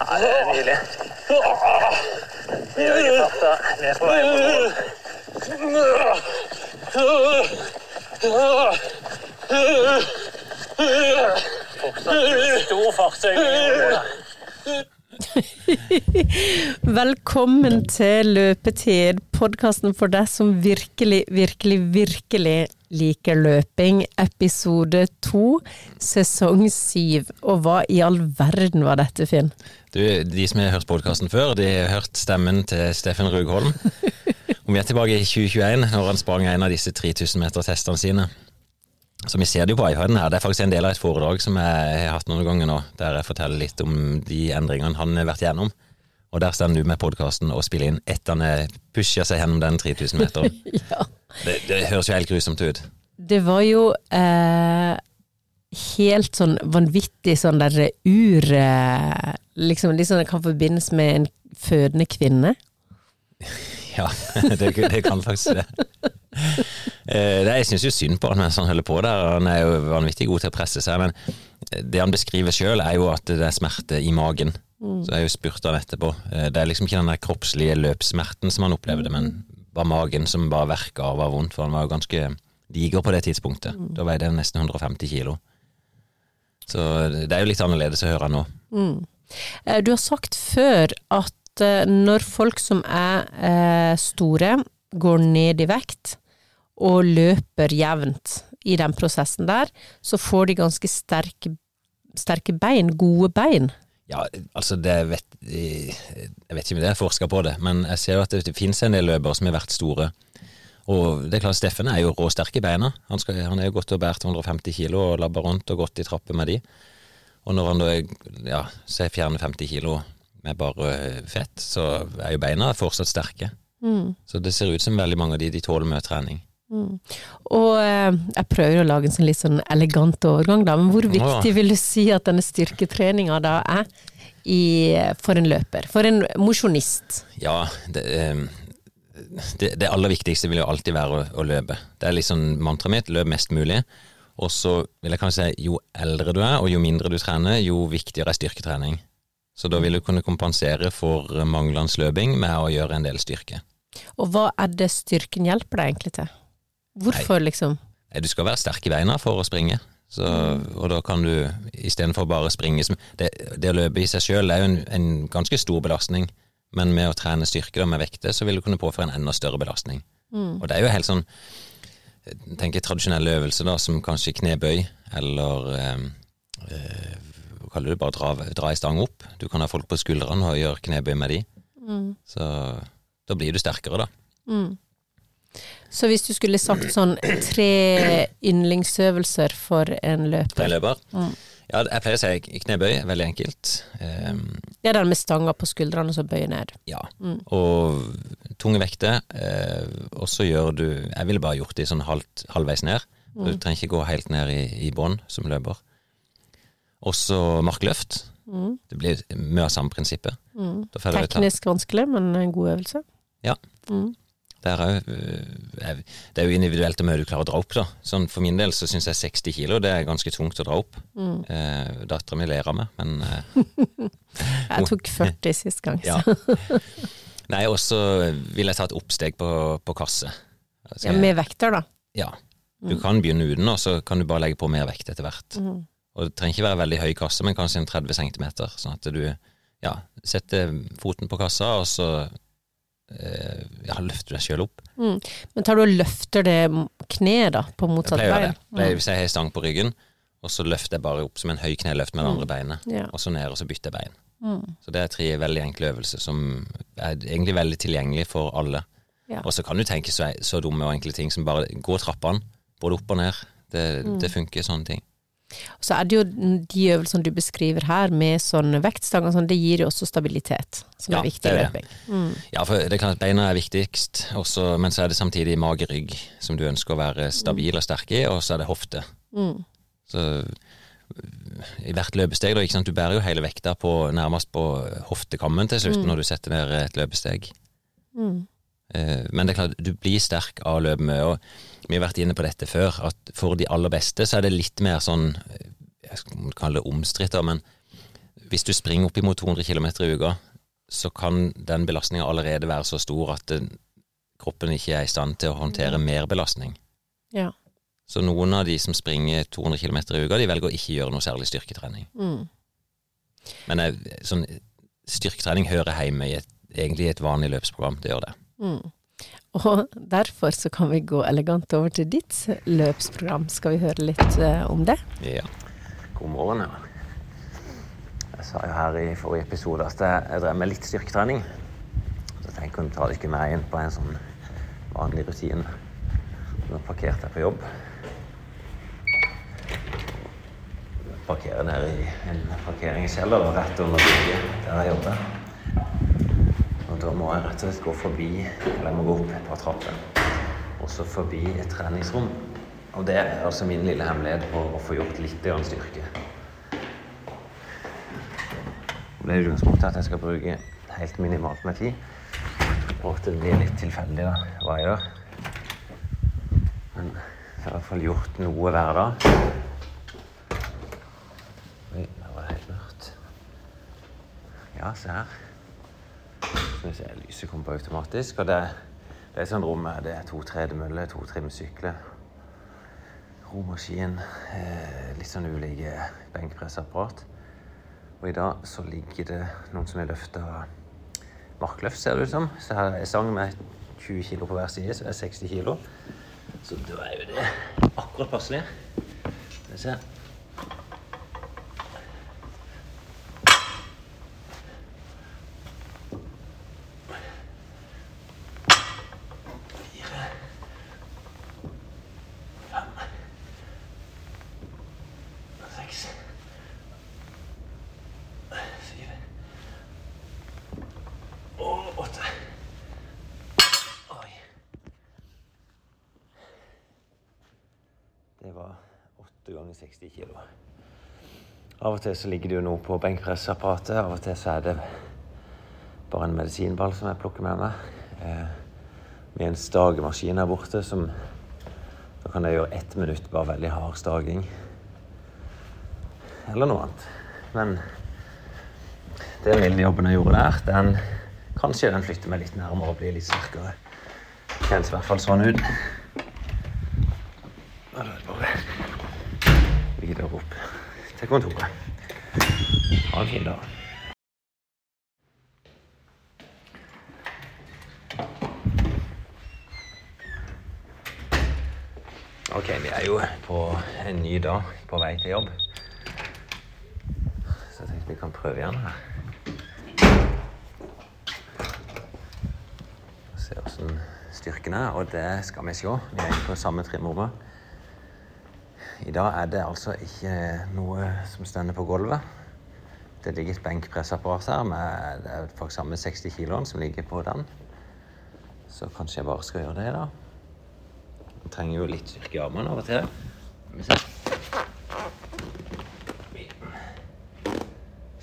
Ja, det er nydelig. Vi er på vei mot mål. Stor fartsøkning. Velkommen til Løpetid, podkasten for deg som virkelig, virkelig, virkelig liker løping. Episode to, sesong syv. Og hva i all verden var dette, Finn? Du, de som har hørt podkasten før, de har hørt stemmen til Steffen Rugholm. Og vi er tilbake i 2021, når han sprang en av disse 3000 meter-testene sine. Så vi ser det jo på iPaden her. Det er faktisk en del av et foredrag som jeg har hatt noen ganger nå, der jeg forteller litt om de endringene han har vært gjennom. Og der står du med podkasten og spiller inn etter han har pusha seg gjennom den 3000 meteren. Ja. Det, det høres jo helt grusomt ut. Det var jo eh, helt sånn vanvittig sånn derre ur eh, Liksom litt sånn det kan forbindes med en fødende kvinne. Ja, det, det kan faktisk det. Eh, det jeg syns jo synd på han mens han holder på der. Han er jo vanvittig god til å presse seg, men det han beskriver sjøl er jo at det er smerte i magen. Så jeg har jo spurt han etterpå. Eh, Det er liksom ikke den der kroppslige løpssmerten som han opplevde, men var magen som bare verka og var vondt, for han var jo ganske diger på det tidspunktet. Da veide han nesten 150 kilo. Så det er jo litt annerledes å høre nå. Mm. Du har sagt før at eh, når folk som er eh, store, går ned i vekt og løper jevnt i den prosessen der, så får de ganske sterke, sterke bein, gode bein. Ja, altså det vet, Jeg vet ikke om det er forska på det, men jeg ser jo at det finnes en del løpere som har vært store. Og det er klart, Steffen er jo råsterk i beina. Han, skal, han er jo gått og båret 150 kilo og labba rundt og gått i trapper med de. Og når han da ja, så fjerner 50 kilo med bare fett, så er jo beina fortsatt sterke. Så det ser ut som veldig mange av de, de tåler mye trening. Og eh, jeg prøver å lage en sånn litt sånn elegant overgang, da, men hvor viktig vil du si at denne styrketreninga da er i, for en løper? For en mosjonist? Ja, det, eh, det, det aller viktigste vil jo alltid være å, å løpe. Det er liksom mantraet mitt, løp mest mulig. Og så vil jeg kanskje si jo eldre du er, og jo mindre du trener, jo viktigere er styrketrening. Så da vil du kunne kompensere for manglende løping med å gjøre en del styrke. Og hva er det styrken hjelper deg egentlig til? Hvorfor, liksom? Nei, Du skal være sterk i beina for å springe. Så, og da kan du istedenfor bare springe som det, det å løpe i seg sjøl er jo en, en ganske stor belastning, men med å trene styrke med vekter, så vil du kunne påføre en enda større belastning. Og det er jo helt sånn tenker tradisjonelle øvelser da, som kanskje knebøy, eller øh, kaller det, bare dra, dra i stang opp. Du kan ha folk på skuldrene og gjøre knebøy med de. Så da blir du sterkere, da. Så hvis du skulle sagt sånn tre yndlingsøvelser for en løper En løper. Ja, jeg pleier å si knebøy, veldig enkelt. Um, Det er den med stanga på skuldrene og så bøye ned. ja. Og tunge vekter. Uh, og så gjør du Jeg ville bare gjort det sånn halvt, halvveis ned. Du trenger ikke gå helt ned i, i bånn som løper. Og markløft. markløft. Det blir mye av samme prinsippet. Ta- Teknisk vanskelig, men en god øvelse. Ja. Det er, jo, eh, det er jo individuelt hvor mye du klarer å dra opp. da. Sånn For min del så syns jeg 60 kilo det er ganske tungt å dra opp. Mm. Eh, Dattera mi ler av meg, men eh, Jeg tok 40 sist gang. ja. Så. Nei, og så vil jeg ta et oppsteg på, på kasse. Altså, Ja, med vekter, da. ja. Du kan begynne uten, og så kan du bare legge på mer vekt etter hvert. Og det trenger ikke være veldig høy kasse, men kanskje en 30 cm, sånn at du ja, setter foten på kassa, og så eh, ja, løfter du deg sjøl opp. Mm. Men tar du og løfter det kneet, da, på Jeg motsatt gjøre bein? det. Pleier, hvis jeg har stang på ryggen, og så løfter jeg bare opp som en høy kneløft med det andre beinet, Ja. og så ned, og så bytter jeg bein. Så det er tre veldig enkle øvelser som er egentlig veldig tilgjengelig for alle. Ja. Og så kan du tenke så, så dumme og enkle ting som bare gå trappene, både opp og ned. Det, det funker, sånne ting. Så er det jo de øvelsene du beskriver her, med sånn vektstang og sånn, det gir jo også stabilitet, som Ja, er viktig i løping. Mm. Ja, for det er klart beina er viktigst, også, men så er det samtidig mage-rygg som du ønsker å være stabil og sterk i, og så er det hofte. Mm. Så i hvert løpesteg, da, ikke sant? du bærer jo hele vekta på, nærmest på hoftekammen til slutt når du setter ned et løpesteg. Mm. Men det er klart, du blir sterk av å løpe mye. og Vi har vært inne på dette før, at for de aller beste så er det litt mer sånn Jeg skal kalle det omstridt, men hvis du springer opp imot 200 km i uka, så kan den belastninga allerede være så stor at det, kroppen ikke er i stand til å håndtere mer belastning. Ja. Så noen av de som springer 200 km i uka, de velger å ikke gjøre noe særlig styrketrening. Mm. Men jeg, sånn, styrketrening hører hjemme i et, egentlig i et vanlig løpsprogram. Det gjør det. Mm. Og derfor så kan vi gå elegant over til ditt løpsprogram. Skal vi høre litt eh, om det? Ja. God morgen. her Jeg sa jo her i forrige episode at jeg, drev med litt styrketrening. Så tenker jeg kunne ta ikke med inn på en sånn vanlig rutine. Nå parkerte jeg på jobb. Parkerer nede i en parkeringskjeller rett under bygget der jeg jobber. Og da må jeg rett og slett gå forbi, eller jeg må gå opp et par trapper. Og så forbi et treningsrom. Og det er altså min lille hemmelighet på å få gjort litt grann styrke. Det er utgangspunktet at jeg skal bruke helt minimalt med tid. Og at det blir litt tilfeldig da, hva jeg gjør. Men jeg har i hvert fall gjort noe hver dag. Oi, der var det helt mørkt. Ja, se her. Skal vi se, lyset kommer på automatisk. Og det, det er sånn rom her. Det er to tredemøller, to trimsykler, romaskin, eh, litt sånn ulike benkpressapparat. Og i dag så ligger det noen som har løfta markløft, ser det ut som. Så her er sang med 20 kg på hver side, så det er 60 kg. Så da er jo det akkurat passelig. Skal vi se. Fire. Fem. Seks. Syv. Og åtte. Oi. Det var åtte ganger 60 kilo. Av og til så ligger det jo noe på benkpressapparatet. Av og til så er det bare en medisinball som jeg plukker med meg. Eh, med en stagemaskin her borte som Da kan jeg gjøre ett minutt bare veldig hard staging. Eller noe annet. Men den lille jobben jeg gjorde der, den kanskje den flytter meg litt nærmere og blir litt sterkere. Kjennes i hvert fall sånn ut. Da er det bare videre opp til kontoret. Ha en fin dag. Ok, vi er jo på en ny dag på vei til jobb. Så jeg tenkte vi kan prøve igjen her. Se åssen styrken er, og det skal vi se. Vi er inne på samme trimrommet. I dag er det altså ikke noe som stender på gulvet. Det ligger et benkpressapparat her med det er faktisk samme 60 kiloen som ligger på den. Så kanskje jeg bare skal gjøre det, da. Jeg trenger jo litt styrke i armene av og til. Skal vi se.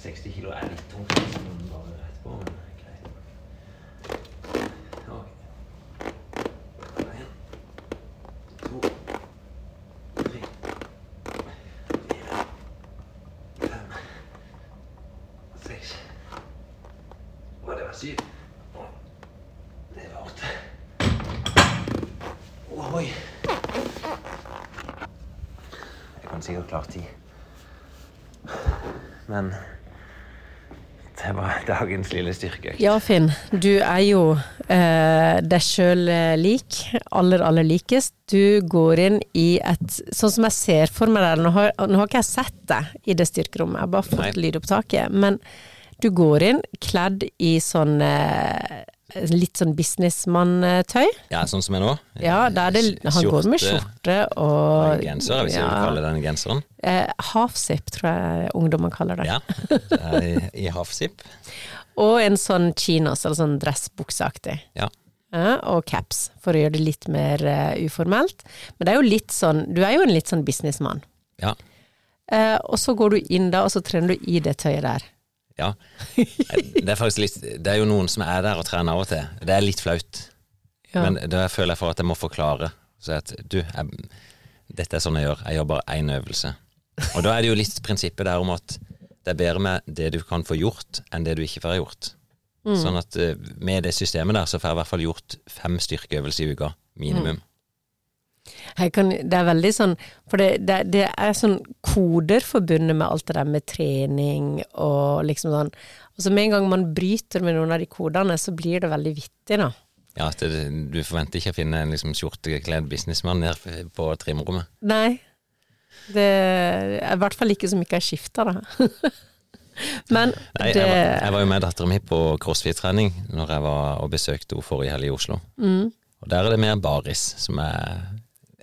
60 kilo er litt tungt. men Bare rett på, men greit. Ok. En, to, tre, fire, fem, seks Og det var syv. Og det var åtte. Oi. Jeg kan sikkert klare ti. Men det var dagens lille styrkeøkt. Ja, Finn. Du er jo eh, deg sjøl lik. Aller, aller likest. Du går inn i et Sånn som jeg ser for meg deg Nå har, nå har ikke jeg sett deg i det styrkerommet, jeg har bare fått Nei. lydopptaket. Men du går inn kledd i sånn eh, litt sånn businessmann-tøy. Ja, sånn som jeg nå. Ja, er det, han går med skjorte og Genser, jeg vil kalle den genseren. Eh, halfzip, tror jeg ungdommen kaller det. Ja, det er i, i halfzip. Og en sånn chinos, eller sånn dressbukseaktig. Ja. Ja, og caps, for å gjøre det litt mer uh, uformelt. Men det er jo litt sånn, du er jo en litt sånn businessmann. Ja. Uh, og så går du inn da, og så trener du i det tøyet der. ja. Det er faktisk litt Det er jo noen som er der og trener av og til. Det er litt flaut. Ja. Men da føler jeg for at jeg må forklare. Så at du, jeg, dette er sånn jeg gjør. Jeg gjør bare én øvelse. Og da er det jo litt prinsippet der om at det er bedre med det du kan få gjort, enn det du ikke får gjort. Sånn at eh, med det systemet der, så får jeg i hvert fall gjort fem styrkeøvelser i uka, minimum. Jeg kan, det er veldig sånn For det, det, det er sånn koder forbundet med alt det der med trening og liksom sånn. Og så med en gang man bryter med noen av de kodene, så blir det veldig vittig, da. Ja, det, Du forventer ikke å finne en liksom, skjortekledd businessmann nede på trimrommet. Nei. Det er i hvert fall ikke som ikke er skifta, da. Men Nei, det jeg, var, jeg var jo med dattera mi på crossfit-trening når jeg var og besøkte henne forrige helg i Oslo. mm, Og der er det mer baris som er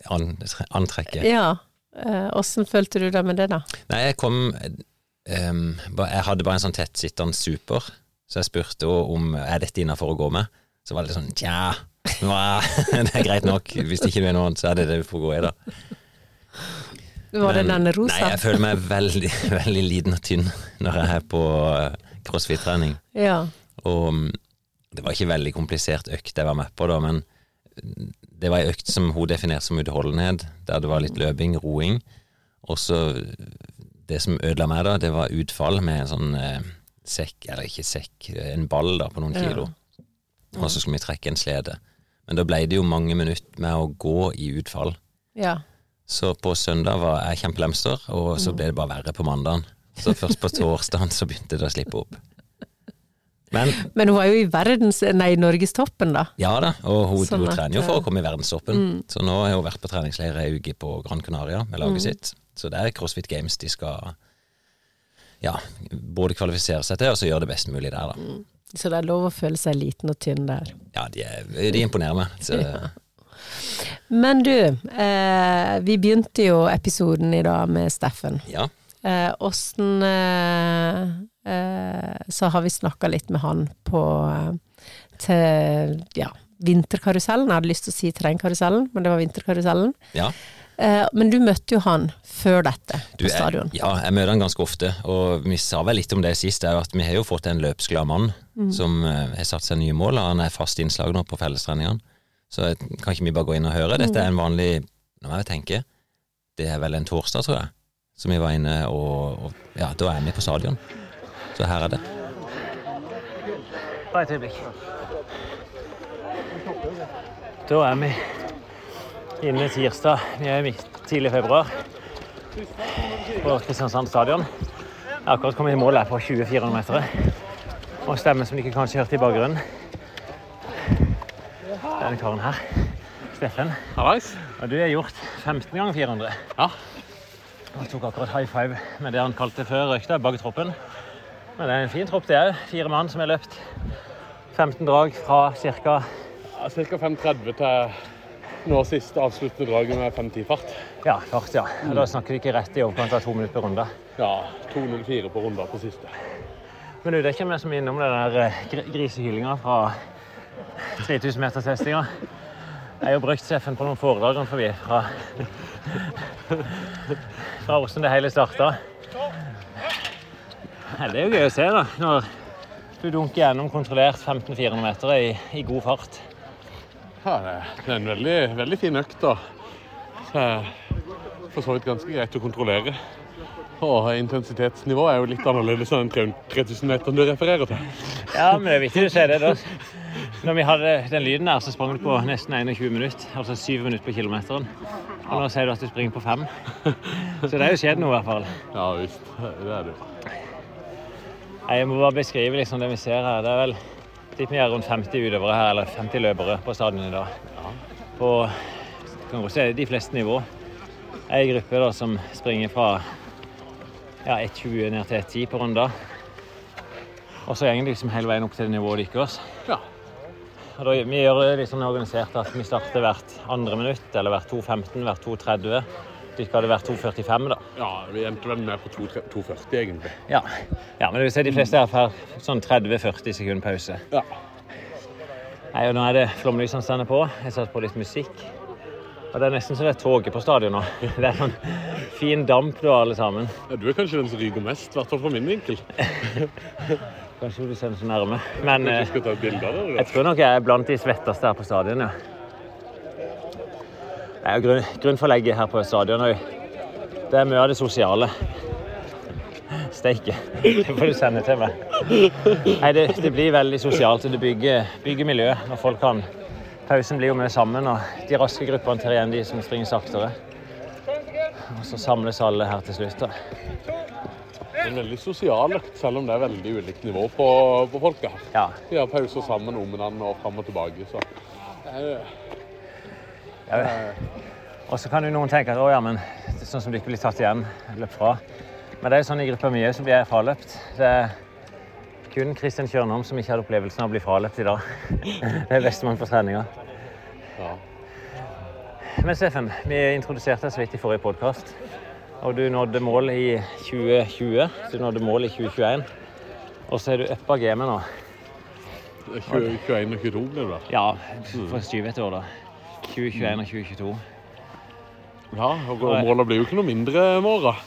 an, antrekket. Ja. Eh, Åssen følte du deg med det, da? Nei, jeg kom um, Jeg hadde bare en sånn tettsittende super, så jeg spurte henne om er dette innafor å gå med. Så var det sånn tja, det er greit nok. Hvis ikke du er annet, så er det det du får gå i, da. Var det den rosa? Nei, jeg føler meg veldig, veldig liten og tynn når jeg er på eh, crossfit-trening. Ja. Og mm, det var ikke veldig komplisert økt jeg var med på da, men det var ei økt som hun definerte som utholdenhet, der det var litt løping, roing. Og så det som ødela meg da, det var utfall med en sånn eh, sekk, eller ikke sekk, en ball da på noen Ja. kilo. Og så skulle vi trekke en slede. Men da ble det jo mange minutter med å gå i utfall. ja. Så på søndag var jeg kjempelemster, og så ble det bare verre på mandagen. Så først på torsdagen så begynte det å slippe opp. Men Men hun er jo i verdens, nei, norgestoppen, da. ja da, og hun, Sånn hun at, trener jo for eh, å komme i verdenstoppen. Så nå har hun vært på treningsleir ei uke på Gran Canaria med laget sitt. Så det er CrossFit Games de skal ja, både kvalifisere seg til og så gjøre det best mulig der, da. Så det er lov å føle seg liten og tynn der. Ja, de, er, de imponerer meg. Så, Men du, eh, vi begynte jo episoden i dag med Steffen. ja. Eh, Åssen eh, eh, Så har vi snakka litt med han på eh, til ja, vinterkarusellen. Jeg hadde lyst til å si terrengkarusellen, men det var vinterkarusellen. ja. Eh, men du møtte jo han før dette Du, på jeg, stadion. ja, jeg møter han ganske ofte, og vi sa vel litt om det sist, at vi har jo fått en løpsglad mann som eh, har satt seg nye mål, han er fast innslag nå på fellestreningene. Så jeg- kan ikke vi bare gå inn og høre? Dette er en vanlig Nå må jeg tenke. Det er vel en torsdag, tror jeg, som vi var inne og, og Ja, da er vi på stadion. Så her er det. Bare et øyeblikk. Da er vi inne tirsdag. Vi er midt tidlig i februar på Kristiansand stadion. Jeg har akkurat kommet i mål her på 2400 meter. Og stemme som de ikke kanskje hørte i bakgrunnen. Denne karen her, Steffen. Hallais. Og du har gjort 15 ganger 400. Ja. Han tok akkurat high five med det han kalte før røykta, bak troppen. Men det er en fin tropp, det òg. Fire mann som har løpt 15 drag fra ca. Ja, Ca. 5.30 til nå sist avsluttende draget med 5.10 fart. Ja, fart, ja. Og Da snakker vi ikke rett i overkant av to minutter per runde. Ja, 2.04 på runder på siste. Men du, det er ikke vi som innom den der grisehylinga fra 3000-metertestinga. Jeg har jo brukt Seffen på noen foredrag rundt forbi fra, fra hvordan det hele starta. Det er jo gøy å se, da. Når du dunker gjennom kontrollert 1500-400 meter i, i god fart. Ja, det er en veldig, veldig fin økt. da. For så vidt ganske greit å kontrollere. Og intensitetsnivået er jo litt annerledes enn den 3000 meteren du refererer til. Ja, men det er viktig å se det. da. Når vi hadde den lyden der, så sprang du på nesten 21 minutter. Altså 7 minutter på kilometeren. Og nå sier du at du springer på 5. Så det er jo skjedd noe, i hvert fall. Ja visst, det er det. Nei, Jeg må bare beskrive liksom det vi ser her. Det er vel litt mer rundt 50 utøvere her, eller 50 løpere på stadion i dag. På kan godt se de fleste nivå. Ei gruppe da som springer fra ja, 1,20 ned til 1,10 på runder. Og så går de liksom hele veien opp til det nivået deres. Ja. Da, vi gjør det sånn organisert at vi starter hvert andre minutt, eller hvert 2.15, hvert 2.30. Dere hadde vært 2.45, da. ja, vi endte vel ned på 2,40 egentlig. Ja. ja, men det vil si de fleste her får sånn 30-40 sekunder pause. Ja. Nei, og Nå er det flomlysene stender på. Jeg satt på litt musikk. Og Det er nesten så det er toget på stadion nå. Det er sånn fin damp du har, alle sammen. Ja, Du er kanskje den som ryker mest, i hvert fall fra min vinkel. Kanskje du sender så nærme. Men eh, skal ta jeg tror nok jeg er blant de svetteste her på stadion, ja. Det er grunn, grunn for legget her på stadion òg. Det er mye av det sosiale. Steike. Det får du sende til meg. Nei, det, det blir veldig sosialt, og det bygger, bygger miljø når folk kan Pausen blir jo mye sammen, og de raske gruppene tar igjen de som springer saktere. Og så samles alle her til slutt. da. En veldig sosial økt, selv om det er veldig ulikt nivå på, på folka her. Ja. De har pauser sammen om hverandre og fram og tilbake. Så. ja. Og så kan jo noen tenke at å ja, men det er sånn som du ikke blir tatt igjen, løp fra. Men det er jo sånn i gruppa mi som blir fraløpt. Det er kun Kristian Kjørnholm som ikke hadde opplevelsen av å bli fraløpt i dag. Det er bestemann på treninga. ja. Men Steffen, vi introduserte deg så vidt i forrige podkast. Og du nådde mål i 2020. Du nådde mål i 2021. Og så er du uppa gamet nå. 20, 21 og 22 blir det. Ja, for skyve et år, da. 2021 og 2022. Ja, og målene blir jo ikke noe mindre i morgen.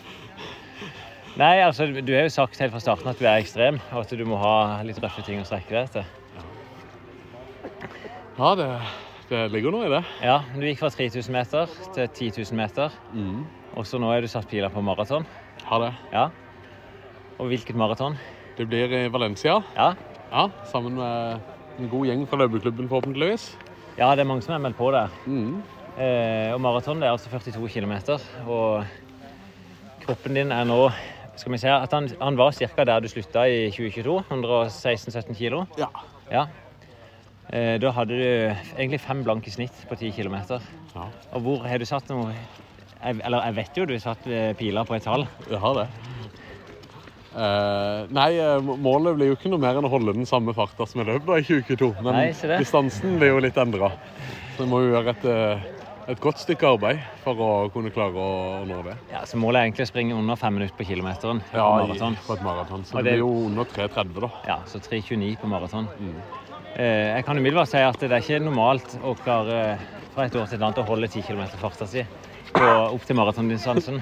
Nei, altså, du har jo sagt helt fra starten at du er ekstrem, og at du må ha litt røffe ting å strekke deg etter. Ja, det, det ligger noe i det. Ja, du gikk fra 3000 meter til 10 000 meter, Mm. Og så nå er du satt pila på maraton. Har det. Ja. Og hvilket maraton? Det blir i Valencia. Ja. Ja, sammen med en god gjeng fra løpeklubben, forhåpentligvis. ja, det er mange som er meldt på der. Mm. Eh, og maraton det er altså 42 km, og kroppen din er nå skal vi se, at han, han var ca. der du slutta i 2022, 116-17 kg. Ja. Ja. Eh, da hadde du egentlig fem blanke snitt på 10 km. ja. Og hvor har du satt noe jeg, Eller jeg vet jo du har satt eh, piler på et tall. Jeg har det. Uh, nei, eh, målet blir jo ikke noe mer enn å holde den samme farta som jeg løp da i 2022. Men Nei, distansen blir jo litt endra. Så det må jo gjøre et, et godt stykke arbeid for å kunne klare å, å nå det. Ja, så Målet er egentlig å springe under fem minutter på kilometeren Ja, maraton. på et maraton. Så det det- blir jo under 3,30 da. Ja, så 3.29 på maraton. Eh, jeg kan umiddelbart si at det er ikke normalt å klare fra et år til et annet å holde 10 km farta si på, opp til maratondistansen.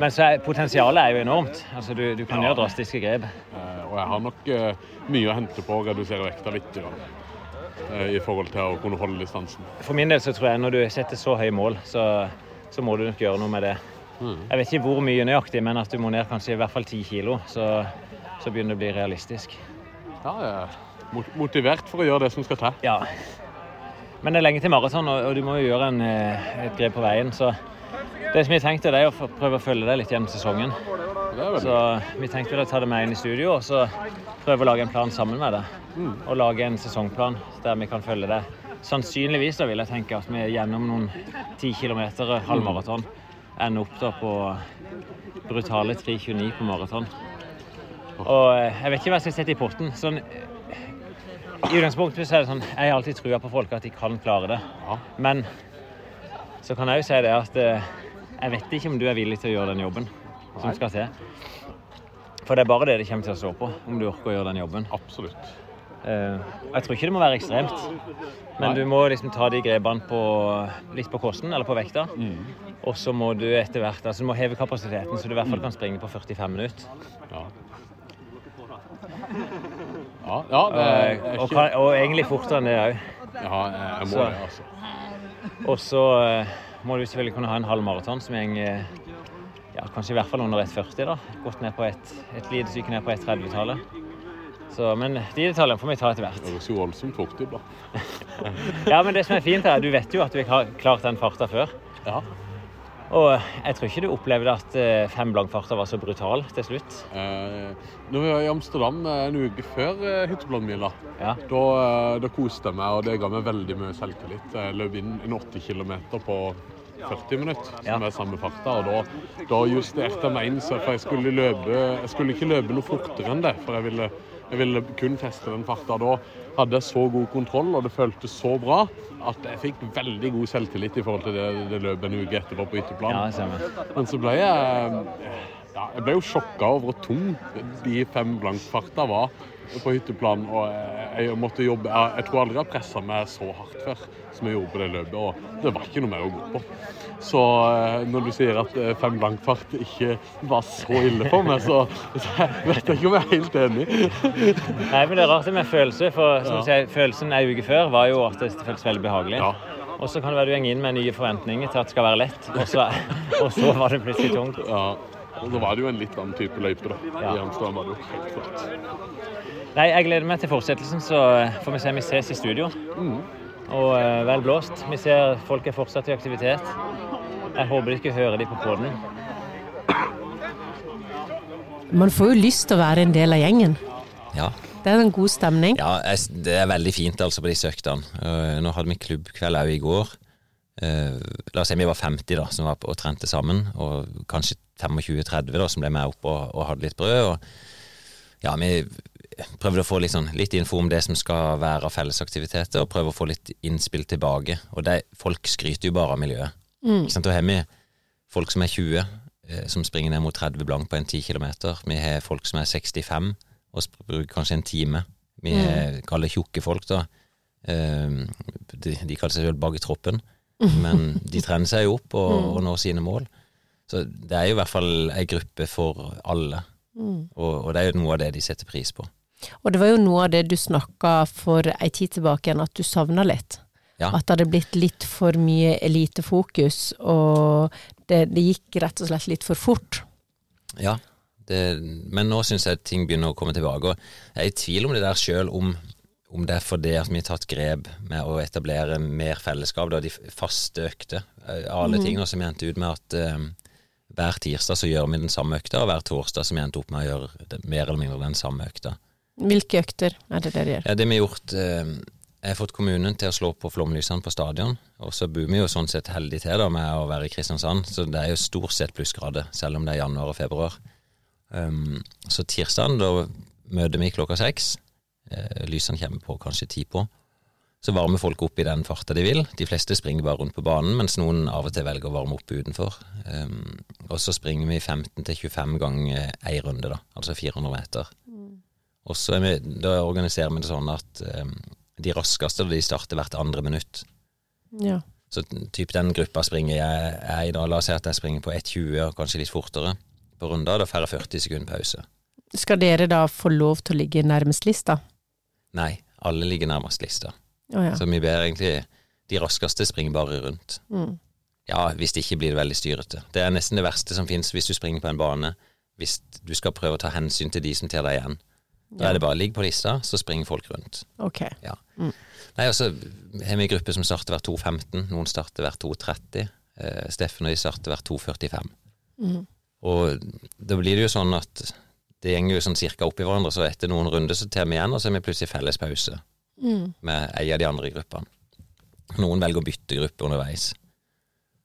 Men så er, potensialet er jo enormt. Altså, du, du kan gjøre drastiske grep. Eh, og jeg har nok eh, mye å hente på å redusere vekta litt. grann, eh, I forhold til å kunne holde distansen. For min del så tror jeg når du setter så høye mål, så, så må du nok gjøre noe med det. Jeg vet ikke hvor mye nøyaktig, men at du må ned kanskje i hvert fall 10 kilo, så, så begynner det å bli realistisk. Ja, jeg er mot- motivert for å gjøre det som skal til. Ja. Men det er lenge til maraton, og, og du må jo gjøre en, eh, et grep på veien. Så det som vi tenkte, det er å prøve å følge deg litt gjennom sesongen. Så vi tenkte å ta det med inn i studio og så prøve å lage en plan sammen med deg. Og lage en sesongplan der vi kan følge deg. Sannsynligvis da vil jeg tenke at vi gjennom noen 10 km halvmaraton ender opp da på brutale 3.29 på maraton. Og eh, jeg vet ikke hva jeg skal sette i potten. Sånn, eh, I utgangspunktet så er det sånn Jeg har alltid trua på folk at de kan klare det. Ja. Men så kan jeg jo si det at eh, jeg vet ikke om du er villig til å gjøre den jobben som skal til. For det er bare det det kommer til å stå på, om du orker å gjøre den jobben. Absolutt. Eh, jeg tror ikke det må være ekstremt, men Nei. du må liksom ta de grepene på, litt på kosten eller på vekta. Og så må du etter hvert altså du må heve kapasiteten, så du i hvert fall kan springe på 45 minutter. Ja. Ja, ja det er Eh, er og, kan, og egentlig fortere enn det òg. Ja, jeg må Så- det, altså. Og så eh, må du selvfølgelig kunne ha en halv maraton som går ja, kanskje i hvert fall under 1,40. da. Gått ned på et, et lite stykke ned på 1,30-tallet. Så, Men de detaljene får vi ta etter hvert. Det høres jo voldsomt fort ut, da. Ja, men det som er fint er, Du vet jo at du har klart den farta før. Ja. Og jeg tror ikke du opplevde at eh, fem blankfarter var så brutal til slutt. Eh, når vi var i Amsterdam eh, en uke før eh, hytteplanmila, Ja. da, eh, da koste jeg meg, og det ga meg veldig mye selvtillit. Jeg løp inn en 80 km på 40 minutter, som Ja. er samme farta. Og da, da justerte jeg meg inn, så for jeg skulle, løpe, jeg skulle ikke løpe noe fortere enn det. For jeg ville, jeg ville kun teste den farta. Da hadde så god kontroll, og det føltes så bra, at jeg fikk veldig god selvtillit i forhold til det, det løpet en uke etterpå på ytterplan. Ja. Men så ble jeg ja, Jeg ble jo sjokka over hvor tung de fem blankfarta var på hytteplan, og jeg måtte jobbe Jeg, jeg tror aldri jeg har pressa meg så hardt før som jeg gjorde på det løpet, og det var ikke noe mer å gå på. Så eh, når du sier at fem langt fart ikke var så ille for meg, så, så vet jeg ikke om jeg er helt enig. Nei, men det er rart det med følelse, for som Ja. sier, følelsen en uke før var jo at det føltes veldig behagelig. Ja. Og så kan det være du går inn med nye forventninger til at det skal være lett, og så, og så var det plutselig tungt. Ja. Og så var det jo en litt annen type løype, da. Ja. I Amsterdam var det jo helt flott. Nei, jeg gleder meg til fortsettelsen, så får vi se. Vi ses i studio. Og uh, vel blåst. Vi ser folk er fortsatt i aktivitet. Jeg håper de ikke hører de på poden. Man får jo lyst til å være en del av gjengen. Ja, Det er en god stemning. ja jeg, det er veldig fint altså på disse øktene. Eh, Nå hadde vi klubbkveld òg i går. Eh, la oss si vi var 50 da, som var på, og trente sammen, og kanskje 25-30 da, som ble med opp og, og hadde litt brød. Og ja, vi prøvde å få litt, sånn, litt info om det som skal være av fellesaktiviteter, og prøve å få litt innspill tilbake. Og det, folk skryter jo bare av miljøet. Ikke sant? Da har vi folk som er 20, eh, som springer ned mot 30 blank på en 10 km. Vi har folk som er 65 og bruker kanskje en time. Vi mm. kaller tjukke folk, da. Eh, De, de kaller seg selv Baggetroppen, men de trener seg jo opp og, og når sine mål. Så det er jo i hvert fall ei gruppe for alle, og, og det er jo noe av det de setter pris på. Og det var jo noe av det du snakka for ei tid tilbake igjen, at du savna litt. Ja. At det hadde blitt litt for mye elitefokus, og det, det gikk rett og slett litt for fort. Ja, det, men nå syns jeg ting begynner å komme tilbake. Og jeg er i tvil om det der sjøl, om, om det er fordi at vi har tatt grep med å etablere mer fellesskap, da, de faste økter. Eh, Alle mm. tingene som endte ut med at eh, hver tirsdag så gjør vi den samme økta, og hver torsdag som vi endte opp med å gjøre det, mer eller mindre den samme økta. Hvilke økter er det dere gjør? Ja, det vi har gjort eh, Jeg har fått kommunen til å slå på flomlysene på stadion, og så bor vi jo sånn sett heldig til da med å være i Kristiansand, så det er jo stort sett plussgrader, selv om det er januar og februar. Um, så tirsdagen, da møter vi klokka seks. Eh, lysene kommer på kanskje ti på. Så varmer folk opp i den farta de vil. De fleste springer bare rundt på banen, mens noen av og til velger å varme opp utenfor. Um, og så springer vi 15-25 ganger ei runde, da, altså 400 meter. Og så er vi, da organiserer vi det sånn at um, de raskeste de starter hvert andre minutt. Ja. Så typ den gruppa springer jeg, jeg i da, la oss si at jeg springer på 1,20 og kanskje litt fortere på runder, da får jeg 40 sekunder pause. Skal dere da få lov til å ligge nærmest lista? Nei, alle ligger nærmest lista. Oh, ja. Så vi ber egentlig de raskeste springer bare rundt. Mm. Ja, hvis det ikke blir det veldig styrete. Det er nesten det verste som finnes hvis du springer på en bane. Hvis du skal prøve å ta hensyn til de som tar deg igjen. Da er det bare ligg på lista, så springer folk rundt. Ok. Ja. Nei, altså, vi har vi en gruppe som starter hvert 2.15, noen starter hvert 2.30. Eh, Steffen og de starter hvert 2.45. Og da blir det jo sånn at det gjenger jo sånn cirka opp i hverandre, så etter noen runder så tar vi igjen, og så er vi plutselig felles pause med ei av de andre gruppene. Noen velger å bytte gruppe underveis.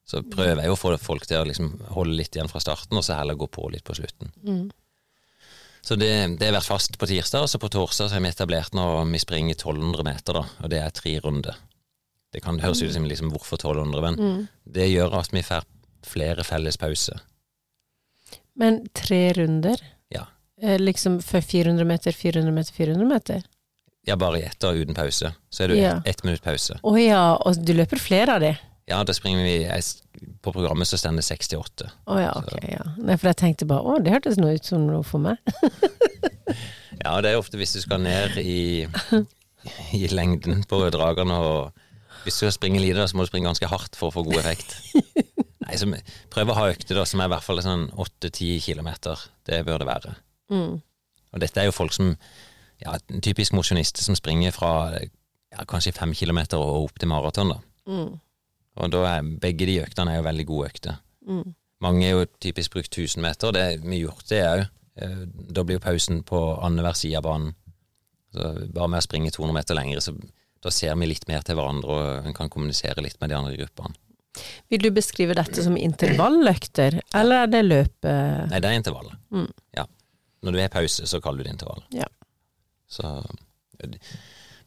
Så prøver jeg å få folk til å liksom holde litt igjen fra starten, og så heller gå på litt på slutten. Så det, det har vært fast på tirsdag, og så på torsdag så har vi etablert nå vi springer 1200 meter, da, og det er tre runder. Det kan høres ut som liksom hvorfor 1200, men det gjør at vi får flere felles pauser. Men tre runder? Eh, Liksom for 400 meter, 400 meter, 400 meter? Ja, bare i ett og uten pause. Så er det Ja. ett minutt pause. Å ja, og du løper flere av de? Ja, da springer vi På programmet så står det 68. Å ja, ok, ja. Nei, for jeg tenkte bare å, det hørtes noe ut som noe for meg. Ja, det er ofte hvis du skal ned i, i lengden på dragene, og hvis du skal springe lite, så må du springe ganske hardt for å få god effekt. Nei, så prøv å ha økter da, som er i hvert fall sånn 8-10 kilometer. Det bør det være. Mm. Og dette er jo folk som ja, en typisk mosjonister som springer fra ja, kanskje fem kilometer og opp til maraton, da. Mm. Og da er begge de øktene er jo veldig gode økter. Mm. Mange er jo typisk brukt 1000 meter, det er mye gjort det òg. Da blir jo pausen på annenhver side av banen. Så bare med å springe 200 meter lengre, så da ser vi litt mer til hverandre, og en kan kommunisere litt med de andre gruppene. Vil du beskrive dette som intervalløkter, eller er det løpet Nei, det er intervallet. Mm. Ja. Når du har pause, så kaller du det intervall. Ja. Så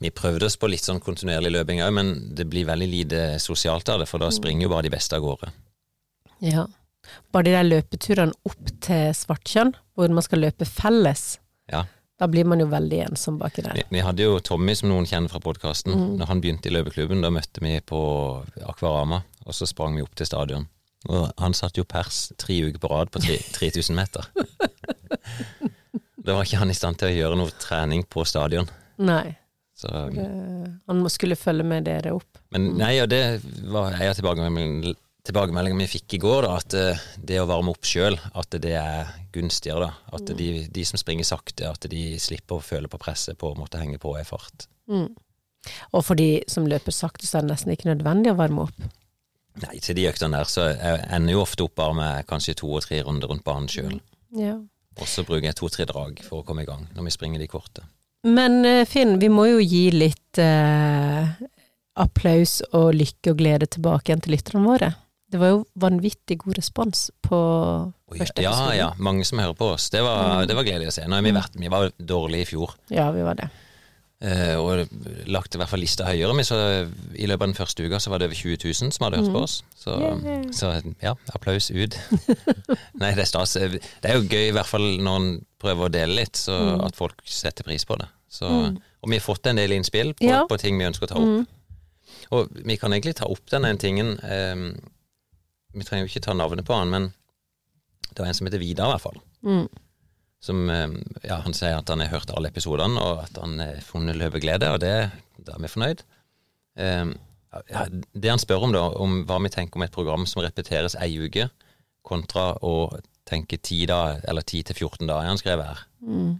vi prøvde oss på litt sånn kontinuerlig løping òg, men det blir veldig lite sosialt av det, for da springer jo bare de beste av gårde. Ja. Bare de der løpeturene opp til Svartkjønn, hvor man skal løpe felles, Ja. Da blir man jo veldig ensom baki der. Vi, vi hadde jo Tommy, som noen kjenner fra podkasten. Mm. Når han begynte i løpeklubben, da møtte vi på Akvarama, og så sprang vi opp til stadion. Og han satt jo pers tre uker på rad på 3000 meter. da var ikke han i stand til å gjøre noe trening på stadion. Nei. Så, Det, han skulle følge med dere opp. men nei, og det var en av tilbakemeldingene tilbakemeldingen vi fikk i går, da, at eh, det å varme opp sjøl, at det er gunstigere. da, At de, de som springer sakte, at de slipper å føle på presset på å måtte henge på i fart. Mm. Og for de som løper sakte, så er det nesten ikke nødvendig å varme opp. Nei, til de øktene der så jeg ender jo ofte opp bare med kanskje to og tre runder rundt banen sjøl. Ja. Og så bruker jeg to-tre drag for å komme i gang når vi springer de korte. Men eh, Finn, vi må jo gi litt eh, applaus og lykke og glede tilbake igjen til lytterne våre. Det var jo vanvittig god respons på første ja, episode. ja, mange som hører på oss. Det var, det var gledelig å se. Nå har vi vært, vi var dårlige i fjor, Ja, vi var det. Eh, og lagt i hvert fall lista høyere. Men så, I løpet av den første uka så var det over 20 000 som hadde hørt på oss. Så, så ja, applaus ut. Nei, det er stas. Det er jo gøy, i hvert fall når en prøver å dele litt, så at folk setter pris på det. Så, Og vi har fått en del innspill på, Ja. på ting vi ønsker å ta opp. Og vi kan egentlig ta opp den ene tingen eh, Vi trenger jo ikke ta navnet på han, men det var en som heter Vidar, i hvert fall. Mm. Som eh, Ja, han sier at han har hørt alle episodene, og at han har funnet løpeglede, og det, da er vi fornøyd. Um, ja, det han spør om, da, om hva vi tenker om et program som repeteres ei uke, kontra å tenke 10 da, eller 10 til 14 dager, han skrevet her. Mm.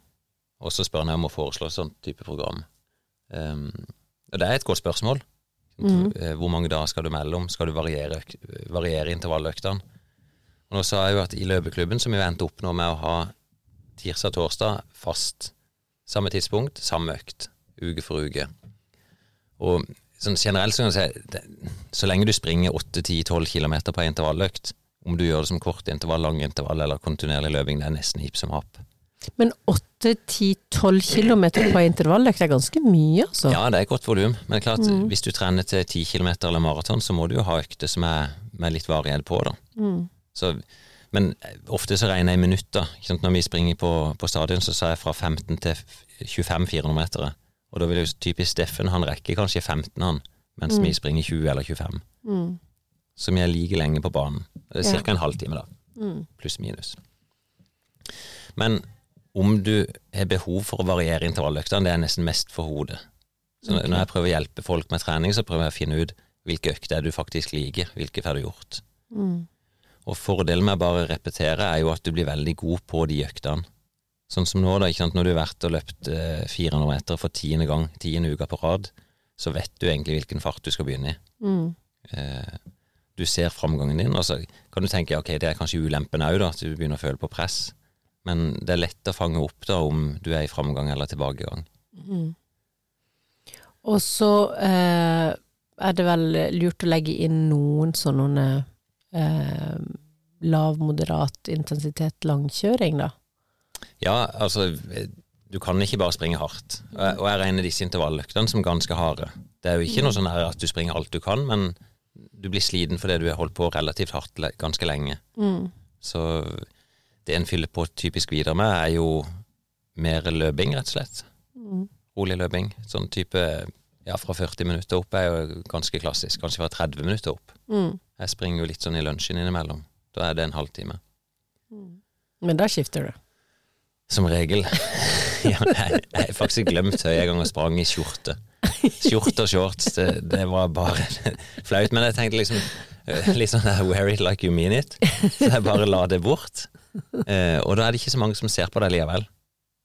Og så spør han om å foreslå sånn type program. Um, og det er et godt spørsmål. Mhm. Eh, Hvor mange dager skal du melde om? Skal du variere, variere intervalløktene? Og nå sa jeg jo at i løpeklubben som vi endte opp nå med å ha tirsdag-torsdag fast samme tidspunkt, samme økt, uke for uke. Og sånn generelt så kan du si så lenge du springer 8-10-12 km på en intervalløkt, om du gjør det som kort intervall, lang intervall eller kontinuerlig løping, det er nesten hipp som happ. Men 8-10-12 km på intervalløkt er ganske mye, altså. Ja, det er godt volum, men det er klart, hvis du trener til 10 km eller maraton, så må du jo ha økter som er med litt varighet på, da. Mm. Så, men ofte så regner jeg i minutter. Ikke sant? Når vi springer på, på stadion, så sa jeg fra 15 til 25 400-metere. Og da vil jo typisk Steffen, han rekker kanskje 15, han, mens vi springer 20 eller 25. Mm. Så vi er like lenge på banen. Det er Ja. ca. en halvtime, da. Mm. Pluss minus. Men om du har behov for å variere intervalløktene, det er nesten mest for hodet. Så når- når jeg prøver å hjelpe folk med trening, så prøver jeg å finne ut hvilke økter er du faktisk liker, hvilke får du gjort. Mm. Og fordelen med å bare repetere er jo at du blir veldig god på de øktene. Sånn som nå, da, ikke sant? når du har vært og løpt eh, 400 meter for tiende gang, tiende uka på rad, så vet du egentlig hvilken fart du skal begynne i. Mm. Eh, du ser framgangen din, og så kan du tenke ok, det er kanskje ulempen òg, at du begynner å føle på press. Men det er lett å fange opp da om du er i framgang eller tilbakegang. Mm. Og så eh, er det vel lurt å legge inn noen sånne eh, lav, moderat intensitet langkjøring, da. Ja, altså du kan ikke bare springe hardt. Og jeg, og jeg regner disse intervalløktene som ganske harde. Det er jo ikke noe sånn her at du springer alt du kan, men du blir sliten fordi du har holdt på relativt hardt ganske lenge. Mm. Så det en fyller på typisk videre med, er jo mer løping, rett og slett. Mm. Rolig løping. Sånn type ja, fra 40 minutter opp er jo ganske klassisk. Kanskje fra 30 minutter opp. Mm. Jeg springer jo litt sånn i lunsjen innimellom. Da er det en halvtime. Men da skifter du. Som regel. ja, jeg har faktisk glemt høye ganger sprang i skjorte. Skjorte og shorts, det, det var bare flaut. Men jeg tenkte liksom eh, litt sånn der, wear it like you mean it. Så jeg bare la det bort. Eh, og da er det ikke så mange som ser på deg likevel.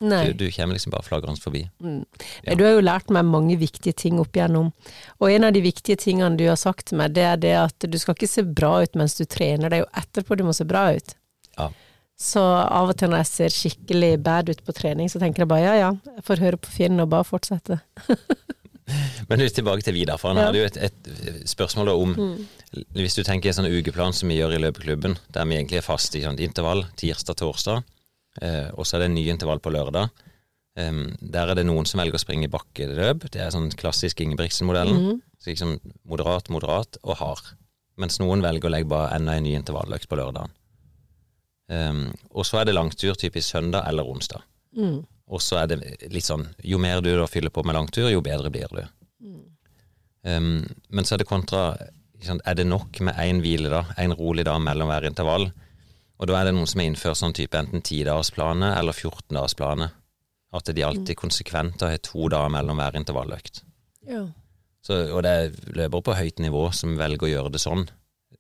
Du, du kommer liksom bare flagrende forbi. Mm. Ja. Du har jo lært meg mange viktige ting opp igjennom. Og en av de viktige tingene du har sagt til meg, det er det at du skal ikke se bra ut mens du trener, det er jo etterpå du må se bra ut. Ja. Så av og til når jeg ser skikkelig bad ut på trening, så tenker jeg bare ja ja, jeg får høre på Finn og bare fortsette. Men du, tilbake til Vidar, for han Ja. hadde jo et, et spørsmål om om Hvis du tenker en sånn ukeplan som vi gjør i løpeklubben, der vi egentlig er fast i sånn intervall tirsdag-torsdag, eh, og så er det en ny intervall på lørdag. Um, der er det noen som velger å springe bakkeløp. Det er sånn klassisk Ingebrigtsen-modellen. Mhm. Så liksom moderat, moderat og hard. Mens noen velger å legge bare enda en ny intervalløkt på lørdagen. Um, og så er det langtur typisk søndag eller onsdag. Mm. Og så er det litt sånn Jo mer du da fyller på med langtur, jo bedre blir du. Um, men så er det kontra Er det nok med én hvile da, én rolig dag mellom hver intervall? Og da er det noen som har innført sånn type enten tidagersplaner eller 14-dagersplaner. At de alltid konsekvent har to dager mellom hver intervalløkt. Ja. Så, og det er løpere på høyt nivå som velger å gjøre det sånn.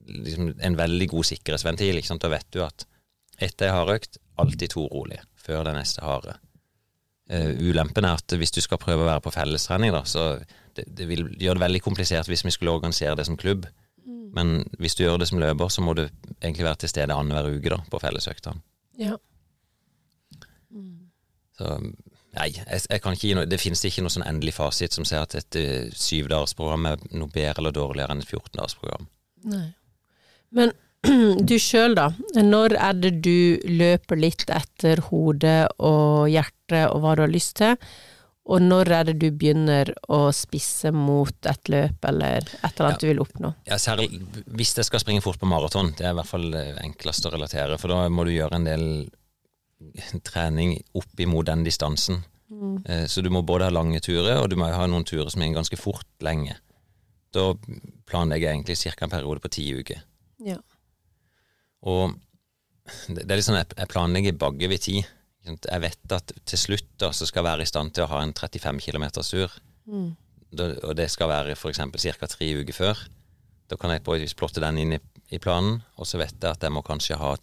Liksom en veldig god sikkerhetsventil. Ikke sant? Da vet du at etter ei hardøkt, alltid to rolig, før det neste harde. Uh, ulempen er at hvis du skal prøve å være på fellestrening, da, så det, det vil gjøre det veldig komplisert hvis vi skulle organisere det som klubb. Men hvis du gjør det som løper, så må du egentlig være til stede annenhver uke da, på fellesøktene. ja. Så nei, jeg, jeg kan ikke gi noe Det finnes ikke noe sånn endelig fasit som sier at et uh, syvdagersprogram er noe bedre eller dårligere enn et 14-dagersprogram. Nei. Men du sjøl, da. Når er det du løper litt etter hodet og hjertet og hva du har lyst til? Og når er det du begynner å spisse mot et løp eller et eller annet Ja. du vil oppnå? Ja, særlig hvis jeg skal springe fort på maraton, det er i hvert fall det enkleste å relatere, for da må du gjøre en del trening opp imot den distansen. Mm. Så du må både ha lange turer, og du må ha noen turer som er ganske fort lenge. Da planlegger jeg egentlig ca. en periode på ti uker. Ja. Og det er litt sånn, jeg jeg planlegger bagge ved tid. Jeg vet at til slutt da, så skal jeg være i stand til å ha en 35 km tur. Mm. og det skal være f.eks. ca. tre uker før. Da kan jeg på et vis plotte den inn i, i planen, og så vet jeg at jeg må kanskje ha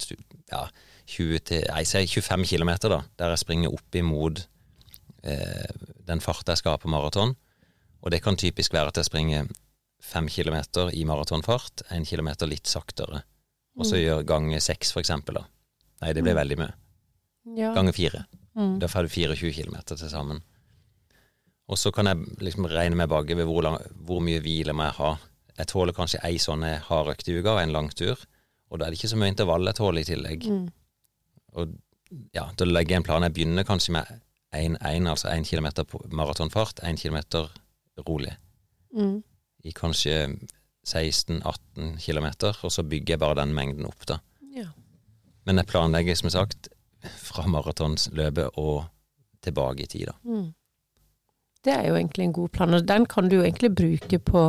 ja, 20 til, si 25 km, da, der jeg springer opp imot eh, den farta jeg skal ha på maraton. Og det kan typisk være at jeg springer fem kilometer i maratonfart, en kilometer litt saktere. Og så gjør gange seks, for eksempel. Nei, det blir veldig mye. Ja. Ganger fire. Mm. Da får du 24 km til sammen. Og så kan jeg liksom regne med bagge ved hvor, lang, hvor mye hvile må jeg ha. Jeg tåler kanskje ei sånn hardøkt i uka og en langtur. Og da er det ikke så mye intervall jeg tåler i tillegg. Mm. Og ja, da legger jeg en plan. Jeg begynner kanskje med 1-1, altså 1 km på maratonfart, 1 km rolig. Mm. I kanskje 16-18 km, og så bygger jeg bare den mengden opp, da. Ja. Men jeg planlegger, som sagt, fra maratonløpet og tilbake i tid, da. Mm. Det er jo egentlig en god plan, og den kan du jo egentlig bruke på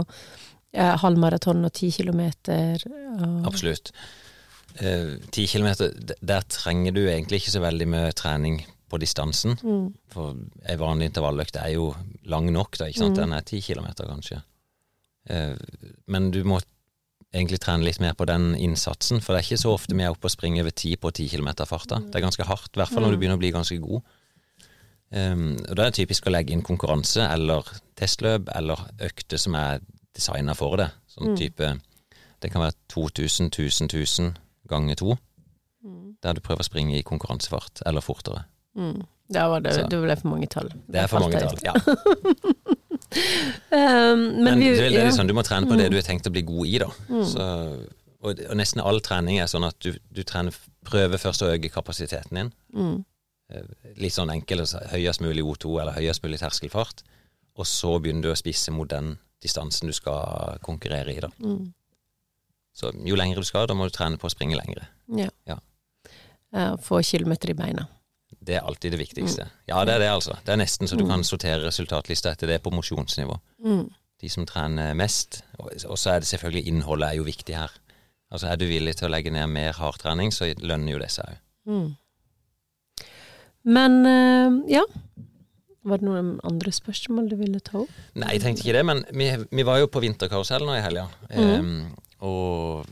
eh, halvmaraton og ti kilometer. Og, Absolutt. Eh, kilometer, der trenger du egentlig ikke så veldig mye trening på distansen. Mm. For ei vanlig intervalløkt er jo lang nok, da, ikke sant? Mm. Den er ti kilometer, kanskje. Eh, men du må egentlig trene litt mer på den innsatsen, for det er ikke så ofte vi er oppe og springer over 10 på 10 km farta. Det er ganske hardt, i hvert fall når du begynner å bli ganske god. Um, og da er det typisk å legge inn konkurranse eller testløp eller økter som er designa for det. Sånn type Det kan være 2000, 1000, 1000 ganger to. Der du prøver å springe i konkurransefart eller fortere. Mm. Det, var det, det ble for mange tall. Det er for mange tall. Ja. Um, men, Men vi, det er liksom, du må trene på det du er tenkt å bli god i, da. Så, og, og nesten all trening er sånn at du, du trener, prøver først å øke kapasiteten din. Mm. Eh, Litt sånn altså, høyest mulig O2 eller høyest mulig terskelfart. Og så begynner du å spisse mot den distansen du skal konkurrere i, da. Mm. Så jo lengre du skal, da må du trene på å springe lengre. Ja. Ja. Få kilometer i beina. Det er alltid det viktigste. Ja, det er det, altså. Det er nesten så du kan sortere resultatlista etter det på mosjonsnivå. Mm. De som trener mest. Og så er det selvfølgelig innholdet er jo viktig her. Altså Er du villig til å legge ned mer hardtrening, så lønner jo det seg òg. Mm. Men eh, ja. Var det noen andre spørsmål du ville ta opp? Nei, jeg tenkte ikke det, men vi, vi var jo på vinterkarusell nå i helga. Em, og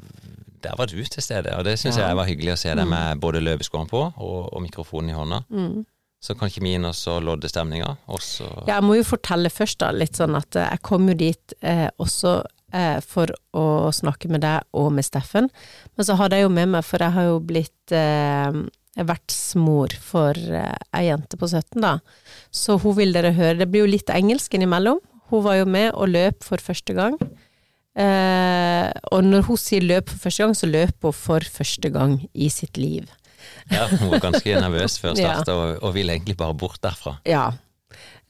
der var du til stede, og det syns Ja. jeg var hyggelig å se deg med både løpeskoene på og, og mikrofonen i hånda. Mm. Så kan ikke vi inn og så lodde stemninga, Ja, jeg må jo fortelle først, da, litt sånn at eh, jeg kom jo dit eh, også eh, for å snakke med deg og med Steffen, men så hadde jeg jo med meg, for jeg har jo blitt eh, vertsmor for eh, ei jente på 17, da. Så hun vil dere høre. Det blir jo litt engelsk innimellom. Hun var jo med og løp for første gang. Eh, og når hun sier løp for første gang, så løper hun for første gang i sitt liv. Ja, hun var ganske nervøs før Ja. start, og, og ville egentlig bare bort derfra. Ja.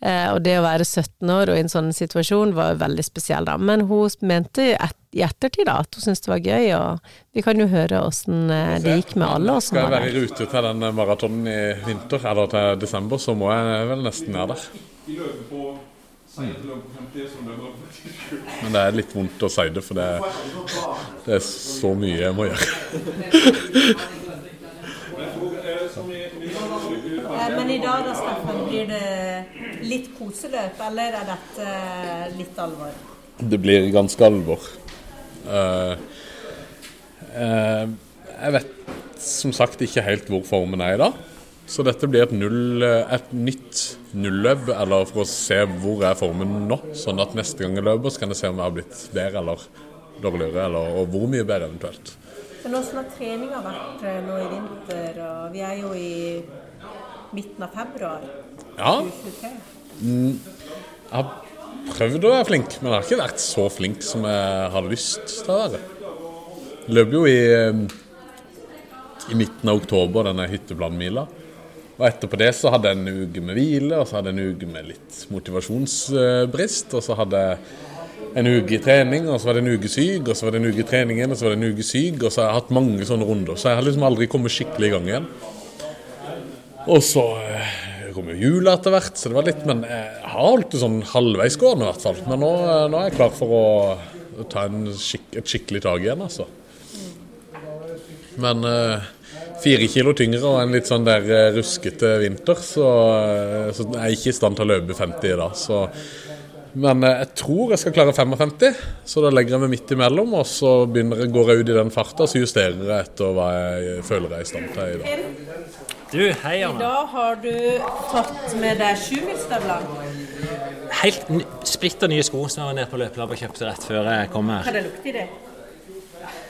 Eh, og det å være 17 år og i en sånn situasjon var veldig spesiell, da. Men hun mente et, i ettertid da, at hun syntes det var gøy, og vi kan jo høre åssen eh, det gikk med alle. Skal jeg være i rute til den maratonen i vinter, eller til desember, så må jeg vel nesten være der. Men det er litt vondt å si det, for det, det er så mye jeg må gjøre. Eh, Men i dag da, Steffen, blir det litt koseløp, eller er dette litt alvor? Det blir ganske alvor. Uh, uh, jeg vet som sagt ikke helt hvor formen er i dag. Så dette blir et, null, et nytt nulløp, eller for å se hvor er formen nå. Sånn at neste gang jeg løper, så kan jeg se om jeg har blitt bedre eller dårligere, eller, og hvor mye bedre eventuelt. Men Hvordan har treninga vært eh, nå i vinter, og vi er jo i midten av februar Ja, 2023? jeg har prøvd å være flink, men jeg har ikke vært så flink som jeg har lyst til å være. Jeg løp jo i, eh, i midten av oktober, denne hytteplanmila. Og etterpå det så hadde jeg en uke med hvile, og så hadde jeg en uke med litt motivasjonsbrist. Og så hadde jeg en uke i trening, og så var det en uke syk, og så var det en uke i trening igjen, og så var det en uke syk. Og så har jeg hatt mange sånne runder, så jeg har liksom aldri kommet skikkelig i gang igjen. Og så eh, kom jo jula etter hvert, så det var litt Men jeg har det sånn halvveis gående i hvert fall. Men nå, eh, nå er jeg klar for å, ta skikk, et skikkelig tak igjen, altså. Men eh, fire kilo tyngre og en litt sånn der eh, ruskete vinter, så, eh, så jeg er ikke i stand til å løpe 50 i dag. Så, men eh, jeg tror jeg skal klare 55, så da legger jeg meg midt imellom. Og så begynner jeg, går jeg ut i den farta, så justerer jeg etter hva jeg føler jeg er i stand til i dag. Du, hei, I dag har du tatt med deg sjumilsstøvler. Helt splitter nye sko som jeg var nede på løpelabben og kjøpte rett før jeg kom her. Hva det lukter i det?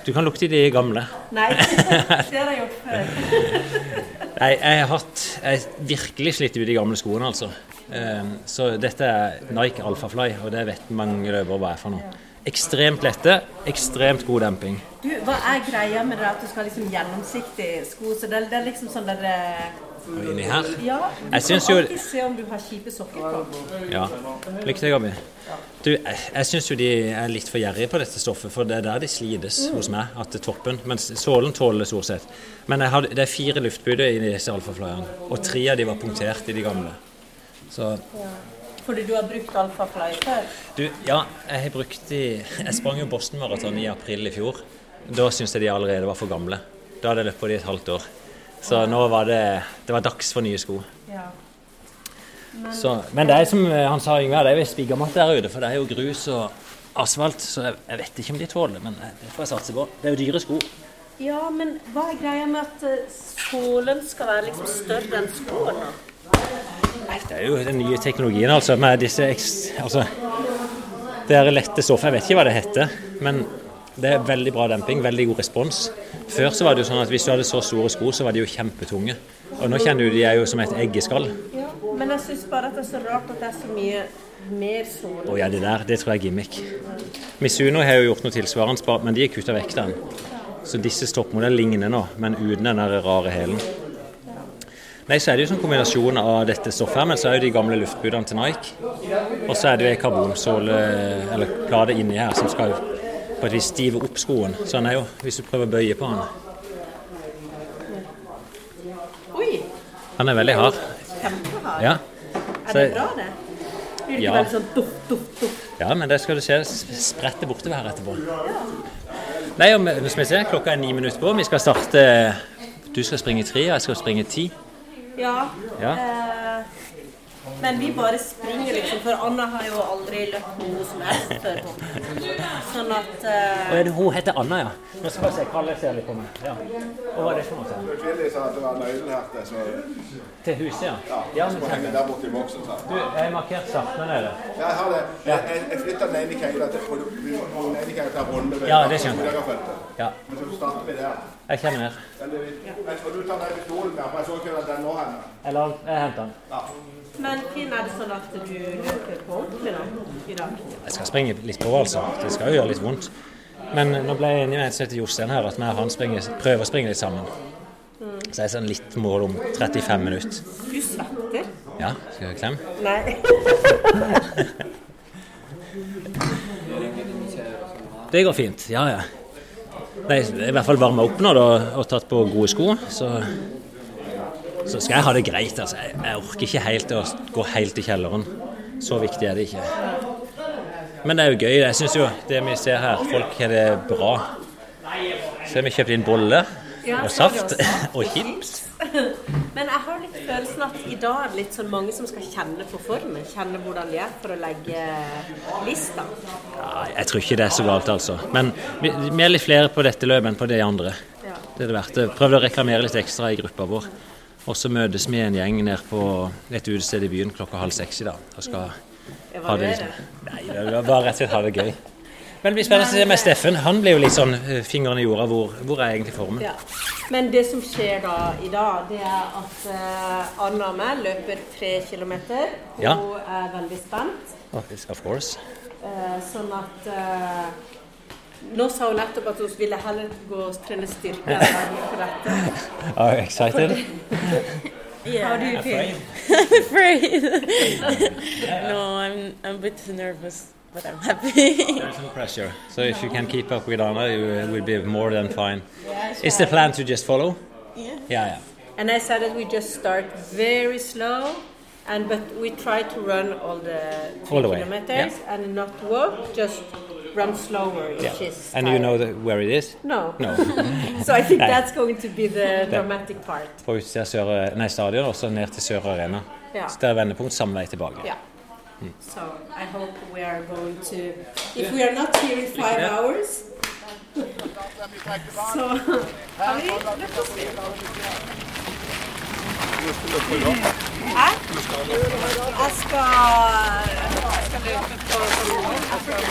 Du kan lukte i de gamle. Nei, det har jeg gjort før. Nei, jeg har hatt Jeg har virkelig slitt ut de gamle skoene, altså. Ehm, Så dette er Nike Alphafly, og det vet mange løpere hva er for noe. Ekstremt lette, ekstremt god demping. Du, hva er greia med det at du skal ha liksom gjennomsiktig sko? Så det, det er liksom sånn der eh, inni her Ja, du Jeg syns jo- alltid se om du har kjipe sokker på. Ja. Lykke til, Gabi. Du, jeg, jeg syns jo de er litt for gjerrige på dette stoffet, for det er der de slides hos meg, at det er toppen. Men sålen tåler det stort sett. Men jeg hadde, det er fire luftbuder i disse alfaflyerne, og tre av de var punktert i de gamle. Så Fordi du har brukt alfafly før. du, ja, jeg har brukt de Jeg sprang jo Boston Marathon i april i fjor. Da syntes jeg de allerede var for gamle. Da hadde jeg løpt på de et halvt år. Så nå var det Det var dags for nye sko. Ja. Så, men det er som eh, han sa, Yngve, det er jo spiggermatt der ute, for det er jo grus og asfalt, så jeg, jeg vet ikke om de tåler det, men eh, det får jeg satse på. Det er jo dyre sko. ja, men hva er greia med at eh, sålen skal være liksom større enn skoene? Nei, det er jo den nye teknologien, altså, med disse altså, Det er lette stoffet, jeg vet ikke hva det heter, men det er veldig bra demping, veldig god respons. Før så var det jo sånn at hvis du hadde så store sko, så var de jo kjempetunge. Og nå kjenner du de er jo som et eggeskall. Ja, men jeg syns bare at det er så rart at det er så mye mer såle. Å ja, det der, det tror jeg er gimmick. Misuno har jo gjort noe tilsvarende, men de er kutta vekk den. Så disse stoppmodellene ligner nå, men uten den der rare hælen. Nei, så er det jo sånn kombinasjon av dette stoffet her, men så er det jo de gamle luftbudene til Nike. Og så er det jo ei karbonsåle, eller plate inni her, som skal på at vi stiver opp skoen. Så han er jo, hvis du prøver å bøye på han Oi, Han er veldig hard. kjempehard. Ja. Er det bra, det? Blir det ikke Ja. veldig sånn duff, duff, duff? Ja, men det skal du se sprette bortover her etterpå. Nei, om, nå skal vi se, klokka er ni minutter på. Vi skal starte Du skal springe tre, og jeg skal springe ti. Ja. Ja. Eh, men vi bare springer, liksom, for Anna har jo aldri løpt noe som helst før. Sånn at uh... Er det, hun heter Anna, ja. Nå skal vi se, Kalle ser litt på meg. Ja. Hva er det for noe? sa han? Sa at det var nøkkelen her til, så Til huset, ja. Ja, men må henge der borte i boksen. sa. Du, jeg har markert sakene nede. Ja, jeg har det. Jeg, jeg, jeg flytta den ene keila til den ene til Ja, det skjønner jeg. Ja, Men så starter vi der. jeg kommer mer. Eller, Men skal du ta den pistolen der? For jeg så ikke den nå her. Eller jeg henter den. Men Finn, er det sånn at du løper på ordentlig nå i dag? Jeg skal springe litt på, altså. Det skal jo gjøre litt vondt. Men nå ble jeg enig med en som heter Jostein her, at vi og han springer, prøver å springe litt sammen. Så jeg er sånn litt mål om 35 minutter. Du svetter. Ja, skal jeg klemme? Nei. Det går fint. Ja, ja. Nei, i hvert fall varma opp nå da, og tatt på gode sko. Så, så skal jeg ha det greit. Altså. Jeg, orker ikke helt å gå helt i kjelleren. Så viktig er det ikke. Men det er jo gøy. Jeg syns jo det vi ser her, folk har det bra. Så har vi kjøpt inn boller og saft og chips. Men jeg har litt følelsen at i dag er det litt sånn mange som skal kjenne på formen. Kjenne hvordan de er for å legge lista. Ja, jeg tror ikke det er så galt, altså. Men vi, vi er litt flere på dette løpet enn på de andre. Det er det verdt. Prøv å reklamere litt ekstra i gruppa vår. Og så møtes vi en gjeng nede på et utested i byen klokka halv seks i dag. Og skal ha det Evaluere. liksom Nei, det var bare rett og slett ha det gøy. Men det blir spennende å se med Steffen. Han blir jo litt sånn eh, fingeren i jorda. Hvor, hvor er egentlig formen? Ja. Men det som skjer da i dag, det er at uh, Anna og meg løper tre kilometer. Hun Ja. er veldig spent. Of course. Uh, sånn at eh, Nå sa hun nettopp at hun ville heller gå og trene styrke enn å på dette. Are you excited? yeah, How do you feel? afraid. no, I'm I'm a bit nervous, but I'm happy. There's no pressure. So if you can keep up with Anna, you will be more than fine. Is the plan to just follow? Yeah. Yeah, yeah. And I said that we just start very slow, and but we try to run all the three All the way, kilometers and not walk, just run slower, yeah. And you know the, where it is? No. No. so I think that's going to be the dramatic part. På utsida Sør, nei, stadion og så ned til Sør Arena. Yeah. Så det er vendepunkt samme vei tilbake. Yeah. So I hope we are going to. If we are not here in five hours. so Ali, let us see. Hæ? Jeg skal Jeg skal løpe på Jeg skal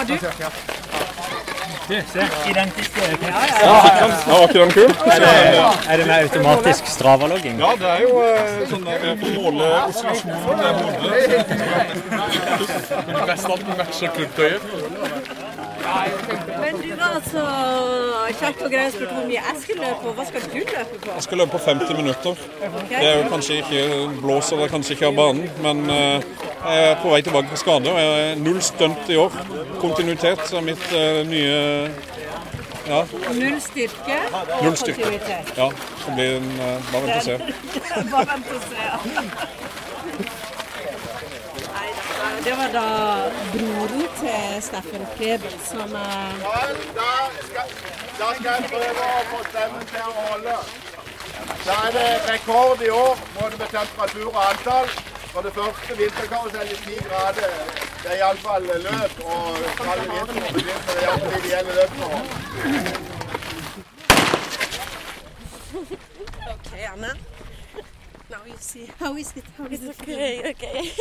Og du? Ja, var ikke den kul? Er det, er det med automatisk Strava-logging? Ja, det er jo eh, sånn der eh, for å måle oscillasjonen med hodet. Nesten alt matcher klubbtøyet. Altså Kjekt og greit spurte hvor mye jeg skulle løpe, og hva skal du løpe på? Jeg skal løpe på 50 minutter. Det er jo kanskje ikke blåser det kanskje ikke av banen, men eh, jeg er på vei tilbake fra skade. og jeg er Null stunt i år. Kontinuitet er mitt eh, nye Ja, Null styrke og null styrke. Ja, så blir det en eh, Bare vent og se. Bare vent og se. ja. Det var da broren til Steffen Klebel som er Da skal, da skal jeg prøve å få stemmen til å holde. Da er det rekord i år, både med temperatur og antall. For det første vinterkarusell i 10 grader. Det er iallfall løp. Og kalde vinter begynner det iallfall ideelle løp nå. Okay, Anna. See. How is it? How is It's it? okay, okay.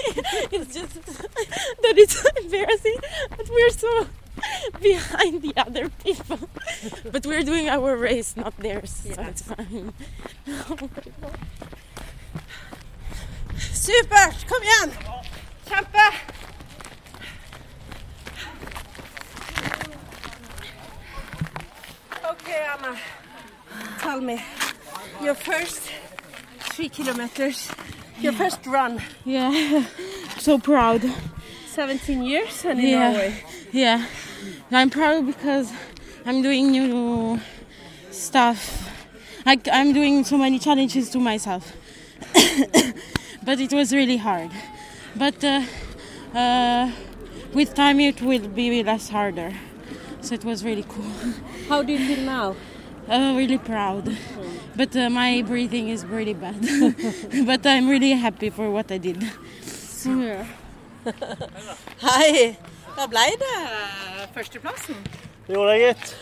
it's just that it's embarrassing that we're so behind the other people. but we're doing our race, not theirs, so it's fine. Supert! Kom igjen! Kjempe! Okay, Anna. Tell me, your first three kilometers, your first run, Yeah, so proud. 17 years and in Yeah. Norway. Yeah, I'm proud because I'm doing new stuff. I, I'm doing so many challenges to myself, but it was really hard. But uh, uh, with time, it will be less harder. So it was really cool. How do you feel now? Uh, really proud. But uh, my breathing is really bad. but I'm really happy for what I did. Yeah. Hei! Da ble det førsteplassen. Gjorde jeg, gitt.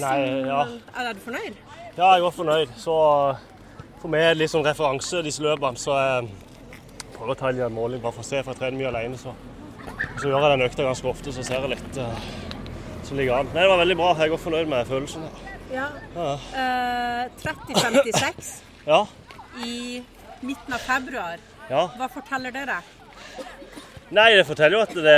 Nei, ja. Er du fornøyd? ja, jeg var fornøyd. Så for meg er det litt sånn referanse, disse løpene. Så jeg prøver å ta en måling bare for å se, for jeg trener mye alene. Så, så gjør jeg den økta ganske ofte, så ser jeg litt uh, så ligger an. Nei, det var veldig bra. Jeg er fornøyd med følelsen. Ja. Ja. Uh, 30.56 Ja, i midten av februar. ja. Hva forteller det deg? Nei, det forteller jo at det,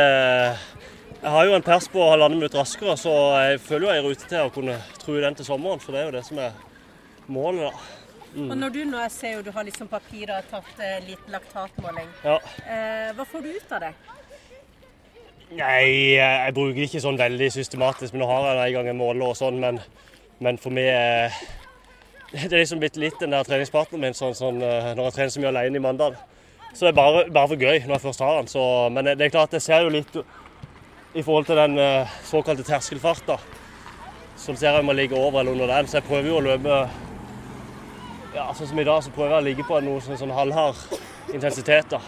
Jeg har jo en pers på halvannen minutt raskere, så jeg føler jo jeg er i rute til å kunne true den til sommeren. For det er jo det som er målet, da. Og når du nå jeg ser jo du har liksom papirer og tatt eh, litt laktatmåling. Ja. Eh, hva får du ut av det? Nei, jeg bruker ikke sånn veldig systematisk. Men nå har jeg en gang en måler og sånn, men, men for meg eh, Det er liksom blitt litt den der treningspartneren min sånn, sånn, eh, når jeg trener så mye alene i Mandal. Så det er bare, bare for gøy når jeg først har den. Så, men det er klart, jeg ser jo litt i forhold til den eh, såkalte terskelfarta. Som ser jeg om ligge over eller under den. Så jeg prøver jo å løpe ja, sånn som i dag, så prøver jeg å ligge på noe sånn, sånn halvhard intensitet. da.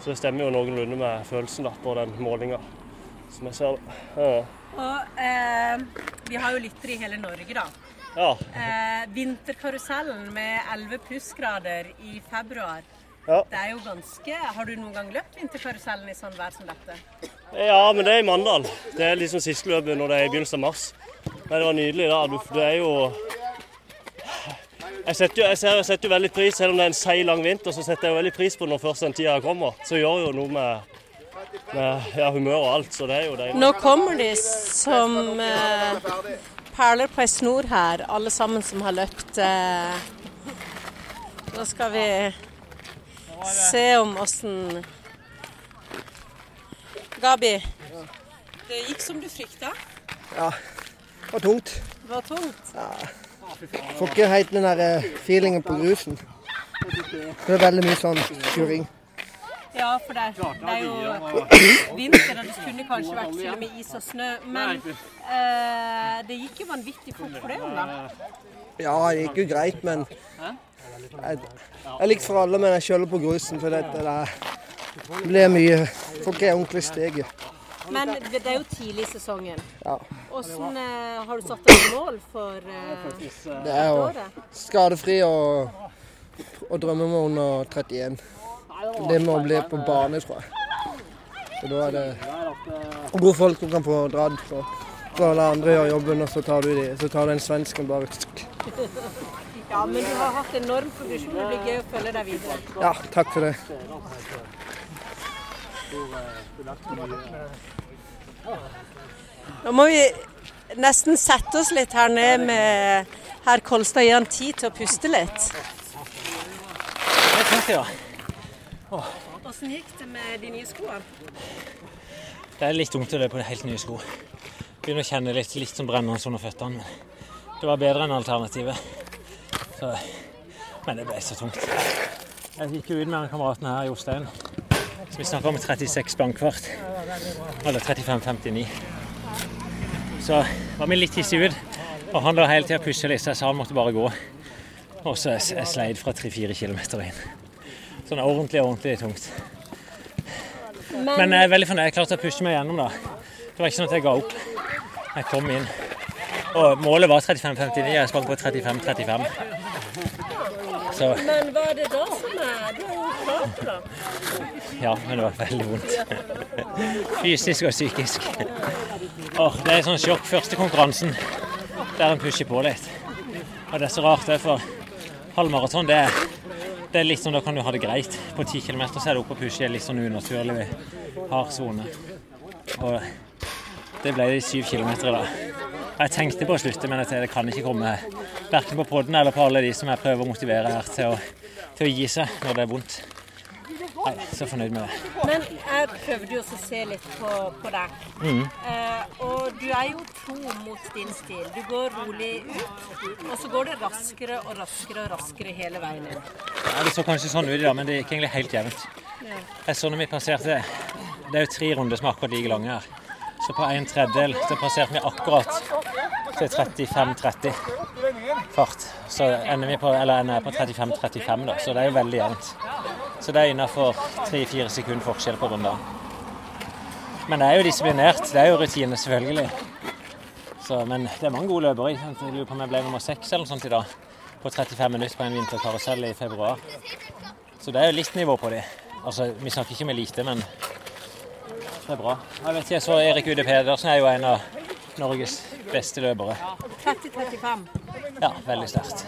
Så det stemmer jo noenlunde med følelsen da, på den målinga, som jeg ser det. Ja. Og eh, vi har jo lyttere i hele Norge, da. ja. Eh, vinterkarusellen med 11 plussgrader i februar. Ja. Det er jo ganske Har du noen gang løpt vinterkarusellen i sånn vær som dette? Ja, men det er i Mandal. Det er liksom siste løpet når det er i begynnelsen av mars. Men det var nydelig da. Du- Det er jo jeg setter, jo, jeg, ser, jeg setter jo veldig pris, selv om det er en seig, lang vinter, så setter jeg jo veldig pris på når først den tida kommer. Så gjør jo noe med, med ja, humør og alt, så det er jo deilig. Nå kommer de som eh, perler på ei snor her, alle sammen som har løpt. Eh. Nå skal vi se om åssen Gabi, det gikk som du frykta. Ja, det var tungt. Det var tungt. Får ikke helt den der eh, feelingen på grusen. Det er veldig mye sånn kjøring. Ja, for det, det er jo vinter, og det kunne kanskje vært til og med is og snø. Men eh, det gikk jo vanvittig fort for deg, da. Ja, det gikk jo greit, men jeg, jeg liker for alle, men jeg kjøler på grusen. For det, det det blir mye Får ikke ordentlig steget. Men det, er jo tidlig i sesongen. Ja. Hvordan eh, har du satt deg mål for eh, Det er jo året? skadefri og, og drømmer om under 31. Det må bli på bane, tror jeg. Så da er det gode folk som kan få dratt. Så, så la andre gjøre jobben, og så tar du, de, så tar du en svensken bare Ja, men du har hatt enorm produksjon. Det blir gøy å følge deg videre. Ja, takk for det. Nå må vi nesten sette oss litt her ned med herr Kolstad. Gi han tid til å puste litt. Det tenkte jeg, ja. Hvordan gikk det med de nye skoene? Det er litt tungt å løpe på helt nye sko. Begynner å kjenne litt, litt som brennende under føttene. Men det var bedre enn alternativet. Så, men det ble så tungt. Jeg gikk jo ut med kameraten her, Jostein. Så vi snakker om 36 bankkvart. Eller 35,59. Så var vi litt hissige ut. Og han lå hele tida pushe litt, så jeg sa han måtte bare gå. Og så jeg sleit fra 3-4 km inn. Sånn ordentlig, ordentlig tungt. Men jeg er veldig fornøyd. Jeg klarte å pushe meg gjennom. da. Det var ikke sånn at jeg ga opp. Jeg kom inn. Og målet var 35,59. Jeg sprang på 35,35. Så Men hva er det da som er Du har jo klart det, da. Ja, men det var veldig vondt. Fysisk og psykisk. Åh, det er sånn sjokk. Første konkurransen der en pusher på litt. Og det er så rart, det, for halvmaraton, det det er litt sånn da kan du ha det greit. På 10 km så er det opp og pushe i litt sånn unaturlig hard sone. Og det ble de syv kilometer dag. Jeg tenkte på å slutte, men det kan ikke komme verken på podden eller på alle de som jeg prøver å motivere her til å, til å gi seg når det er vondt. Nei, så fornøyd med det. Men jeg prøvde jo å se litt på, på deg. Eh, og du er jo tro mot din stil. Du går rolig ut, og så går det raskere og raskere og raskere hele veien inn. Ja, det så kanskje sånn ut i dag, men det gikk egentlig helt jevnt. Jeg så når vi passerte Det er jo tre runder som er akkurat like lange her. Så på en tredjedel så passerte vi akkurat til 35-30 fart. Så ender vi på, eller ender på 35-35, da. Så det er jo veldig jevnt. Så det er innafor 3-4 sekunder forskjell på runder. Men det er jo disiplinert. Det er jo rutine, selvfølgelig. Så, men det er mange gode løpere. Jeg lurer på om jeg ble nummer seks eller noe sånt i dag. På 35 minutter på en vinterkarusell i februar. Så det er jo litt nivå på de. Altså, Vi snakker ikke med lite, men det er bra. Jeg vet ikke, så Erik Ude Pedersen er jo en av Norges beste løpere. 30-35. Ja, veldig sterkt.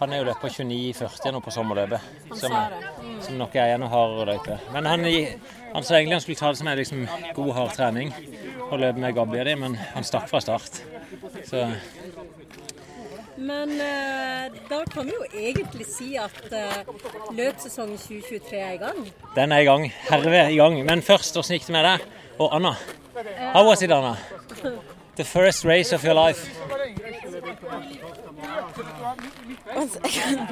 Han er jo løpt på 29,40 nå på sommerløpet, som, som nok er en hardere løype. Men han, han sa egentlig han skulle ta det som en liksom, god, hard trening og løpe med Gabby og de, men han stakk fra start. Så Men eh, da kan vi jo egentlig si at eh, løpssesongen 2023 er i gang. den er i gang. Herved i gang. Men først, hvordan gikk det med deg? Og Anna? How was it, Anna? The first race of your life. One second.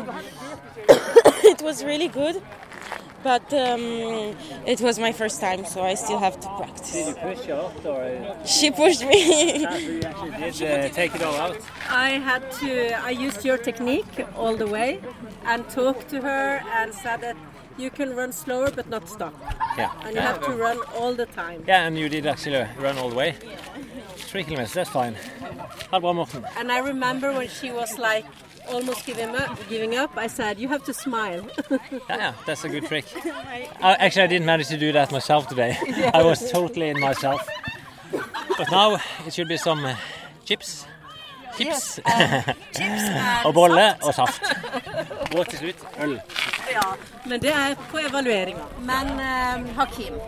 it was really good, but um, it was my first time, so I still have to practice. push a lot, or She pushed me. you actually did take it all out? I had to, I used your technique all the way and talked to her and said that you can run slower but not stop. Yeah. And you have to run all the time. Yeah, and you did actually run all the way. Yeah. Three kilometers, that's fine. Ha det bra, Morten. And I remember when she was like almost giving up, giving up I said, you have to smile. Yeah, yeah, that's a good trick. I, actually, I didn't manage to do that myself today. I was totally in myself. But now it should be some uh, chips. Chips. og bolle og saft. Og til slutt øl. Ja, men det er på evalueringa. Men eh, Hakim,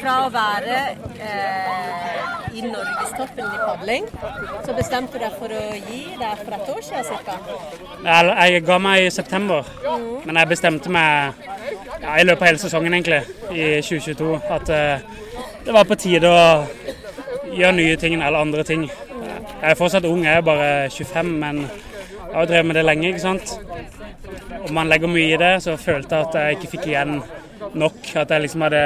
fra å være eh, i norgestoppen i padling, så bestemte du deg for å gi deg for et år siden ca. Jeg, jeg ga meg i september, men jeg bestemte meg ja, i løpet av hele sesongen egentlig, i 2022 at eh, det var på tide å gjøre nye ting eller andre ting. Jeg er fortsatt ung, jeg er bare 25, men jeg har drevet med det lenge. ikke sant? Om man legger mye i det, så følte jeg at jeg ikke fikk igjen nok. At jeg liksom hadde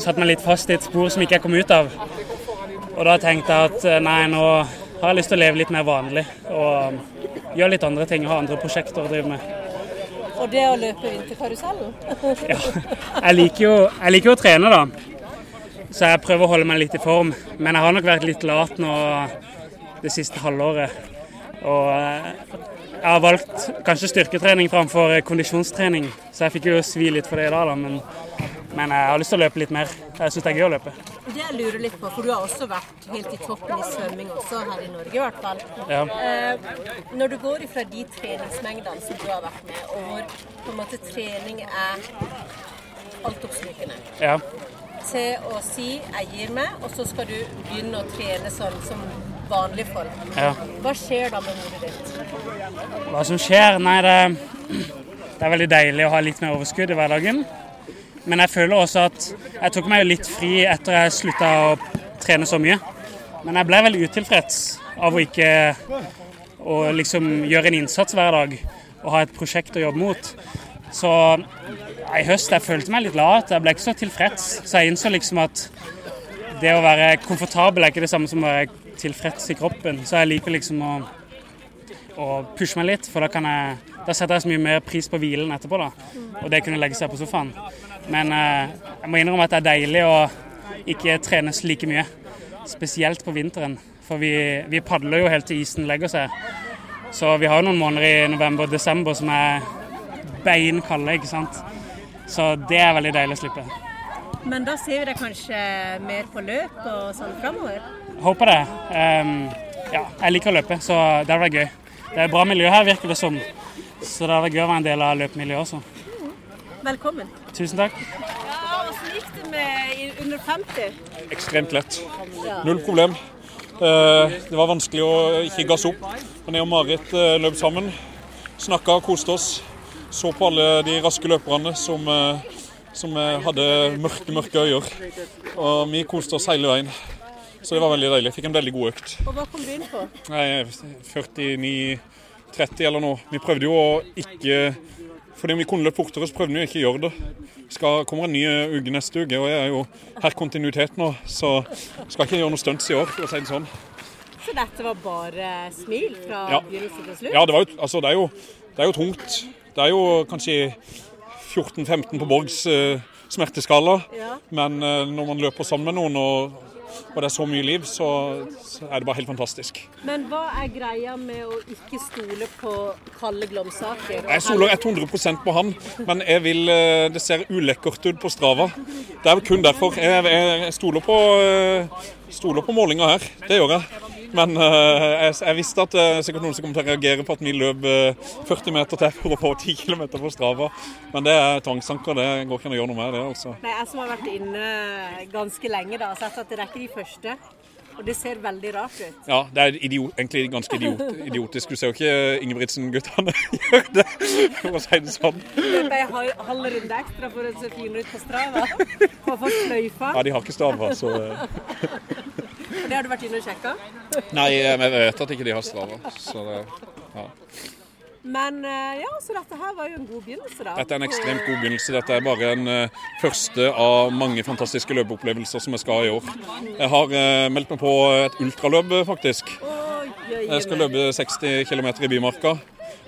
satt meg litt fast i et spor som ikke jeg kom ut av. Og da tenkte jeg at eh, nei, nå har jeg lyst til å leve litt mer vanlig. Og gjøre litt andre ting, ha andre prosjekter å drive med. Og det å løpe vinterkarusellen. Ja. Jeg liker jo, jeg liker jo å trene, da. Så jeg prøver å holde meg litt i form. Men jeg har nok vært litt lat nå det siste halvåret. Og eh, jeg har valgt kanskje styrketrening framfor kondisjonstrening, så jeg fikk jo svi litt for det i dag, da. Men, men jeg har lyst til å løpe litt mer. Jeg syns det er gøy å løpe. Det jeg lurer litt på, for du har også vært helt i toppen i svømming også, her i Norge i hvert fall. Ja. Eh, når du går ifra de treningsmengdene som du har vært med, og hvor på en måte trening er altoppslukende, Ja. til å si 'jeg gir meg', og så skal du begynne å trene sånn som vanlige folk. Ja. Hva skjer da med hodet ditt? Hva som skjer? Nei, det, det er veldig deilig å ha litt mer overskudd i hverdagen. Men jeg føler også at jeg tok meg jo litt fri etter jeg slutta å trene så mye. Men jeg ble veldig utilfreds av å ikke å liksom gjøre en innsats hver dag og ha et prosjekt å jobbe mot. Så ja, i høst jeg følte meg litt lat. Jeg ble ikke så tilfreds. Så jeg innså liksom at det å være komfortabel er ikke det samme som å være tilfreds i kroppen. Så jeg liker liksom å å pushe meg litt, for da, kan jeg, da setter jeg så mye mer pris på hvilen etterpå. da, Og det kunne legge seg på sofaen. Men eh, jeg må innrømme at det er deilig å ikke trenes like mye. Spesielt på vinteren. For vi, vi padler jo helt til isen legger seg. Så vi har jo noen måneder i november og desember som er beinkalde, ikke sant. Så det er veldig deilig å slippe. Men da ser vi deg kanskje mer på løp og sånn framover? Håper det. Ehm, ja, jeg liker å løpe, så det hadde vært gøy. Det er bra miljø her, virker det som. Så det hadde vært gøy å være en del av løpemiljøet også. Velkommen. Tusen takk. Ja, Hvordan gikk det med under 50? Ekstremt lett. Null problem. Eh, Det var vanskelig å ikke gasse opp. Men jeg og Marit eh, løp sammen. Snakka og koste oss. Så på alle de raske løperne som, eh, som hadde mørke, mørke øyer. Og vi koste oss hele veien. Så det var veldig deilig. Fikk en veldig god økt. Og hva kom du inn på? Nei, 49-30 eller noe. Vi prøvde jo å ikke Fordi om vi kunne løpt fortere, så prøvde vi å ikke gjøre det. Skal, kommer en ny uke neste uke, og jeg er jo her kontinuitet nå, så skal ikke gjøre noe stunts i år, for å si det sånn. Så dette var bare smil fra Ja. begynnelse til slutt? Ja, det, var jo, altså, det, er jo, det er jo tungt. Det er jo kanskje 14-15 på Borgs uh, smerteskala. Ja. Men uh, når man løper sammen med noen, og, og det er så mye liv, så, så er det bare helt fantastisk. Men hva er greia med å ikke stole på Kalle Glomsaker? Jeg stoler heller- 100 på han, men jeg vil, eh, det ser ulekkert ut på Strava. Det er kun derfor. Jeg, jeg, jeg stoler, på, eh, stoler på målinga her. Det gjør jeg. Men eh, jeg, jeg visste at det er sikkert noen som kommer til å reagere på at vi løp eh, 40 meter til for å få 10 km på Strava. Men det er tvangstanker, det går ikke an å gjøre noe med det. altså. Nei, jeg som har vært inne ganske lenge, da, har sett at det er ikke de første. Og det ser veldig rart ut. Ja, det er idiot, egentlig ganske idiot, idiotisk. Du ser jo ikke Ingebrigtsen-guttene gjøre det, for å si det sånn. De har hal- halv runde ekstra for å se finere ut på Strava. Og få sløyfa. Ja, de har ikke Strava, så Og det har du vært inne og sjekka? Nei, eh, men jeg vet at ikke de har Strava. Så det, ja. Men eh, ja, så dette her var jo en god begynnelse, da. Dette er en ekstremt god begynnelse. Dette er bare en uh, første av mange fantastiske løpeopplevelser som jeg skal ha i år. Jeg har uh, meldt meg på et ultraløp, faktisk. Jeg skal løpe 60 km i Bymarka.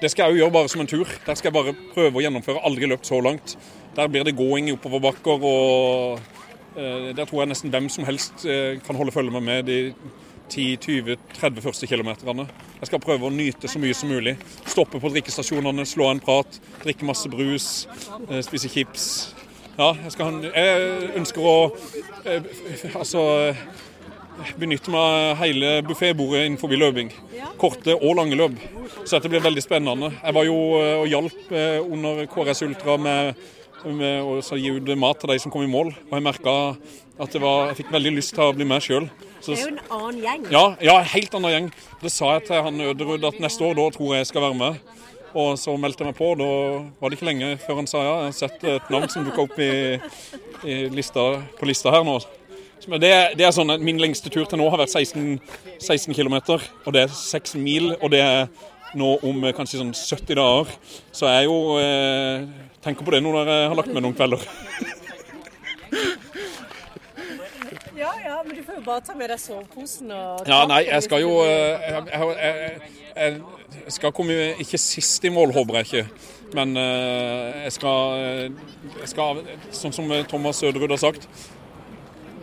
Det skal jeg jo gjøre bare som en tur. Der skal jeg bare prøve å gjennomføre. Aldri løpt så langt. Der blir det gåing i oppoverbakker, og der tror jeg nesten hvem som helst eh, kan holde følge med meg de 10-20-30 første kilometerne. Jeg skal prøve å nyte så mye som mulig. Stoppe på drikkestasjonene, slå en prat, drikke masse brus, eh, spise chips. Ja, jeg, skal, jeg ønsker å eh, altså eh, benytte meg av hele buffébordet innenfor løping. Korte og lange løp. Så dette blir veldig spennende. Jeg var jo eh, og hjalp eh, under KRS Ultra med, å så gi ut mat til de som kom i mål. Og jeg merka at det var, jeg fikk veldig lyst til å bli med sjøl. Det er jo en annen gjeng. Ja, ja, helt annen gjeng. Det sa jeg til han Øderud at neste år, da tror jeg jeg skal være med. Og så meldte jeg meg på. Da var det ikke lenge før han sa ja. Jeg har sett et navn som dukka opp i, i lista, på lista her nå. Det, det er sånn at Min lengste tur til nå har vært 16, 16 km, og det er 6 mil. Og det er nå om kanskje sånn 70 dager. Så jeg er jo eh, tenker på det nå når jeg har lagt meg noen kvelder. Ja, ja, men du får jo bare ta med deg soveposen og Ja, nei, jeg skal jo eh, Jeg, jeg, jeg, jeg, skal komme ikke sist i mål, håper jeg ikke. Men eh, jeg skal, eh, jeg skal Sånn som Thomas Søderud har sagt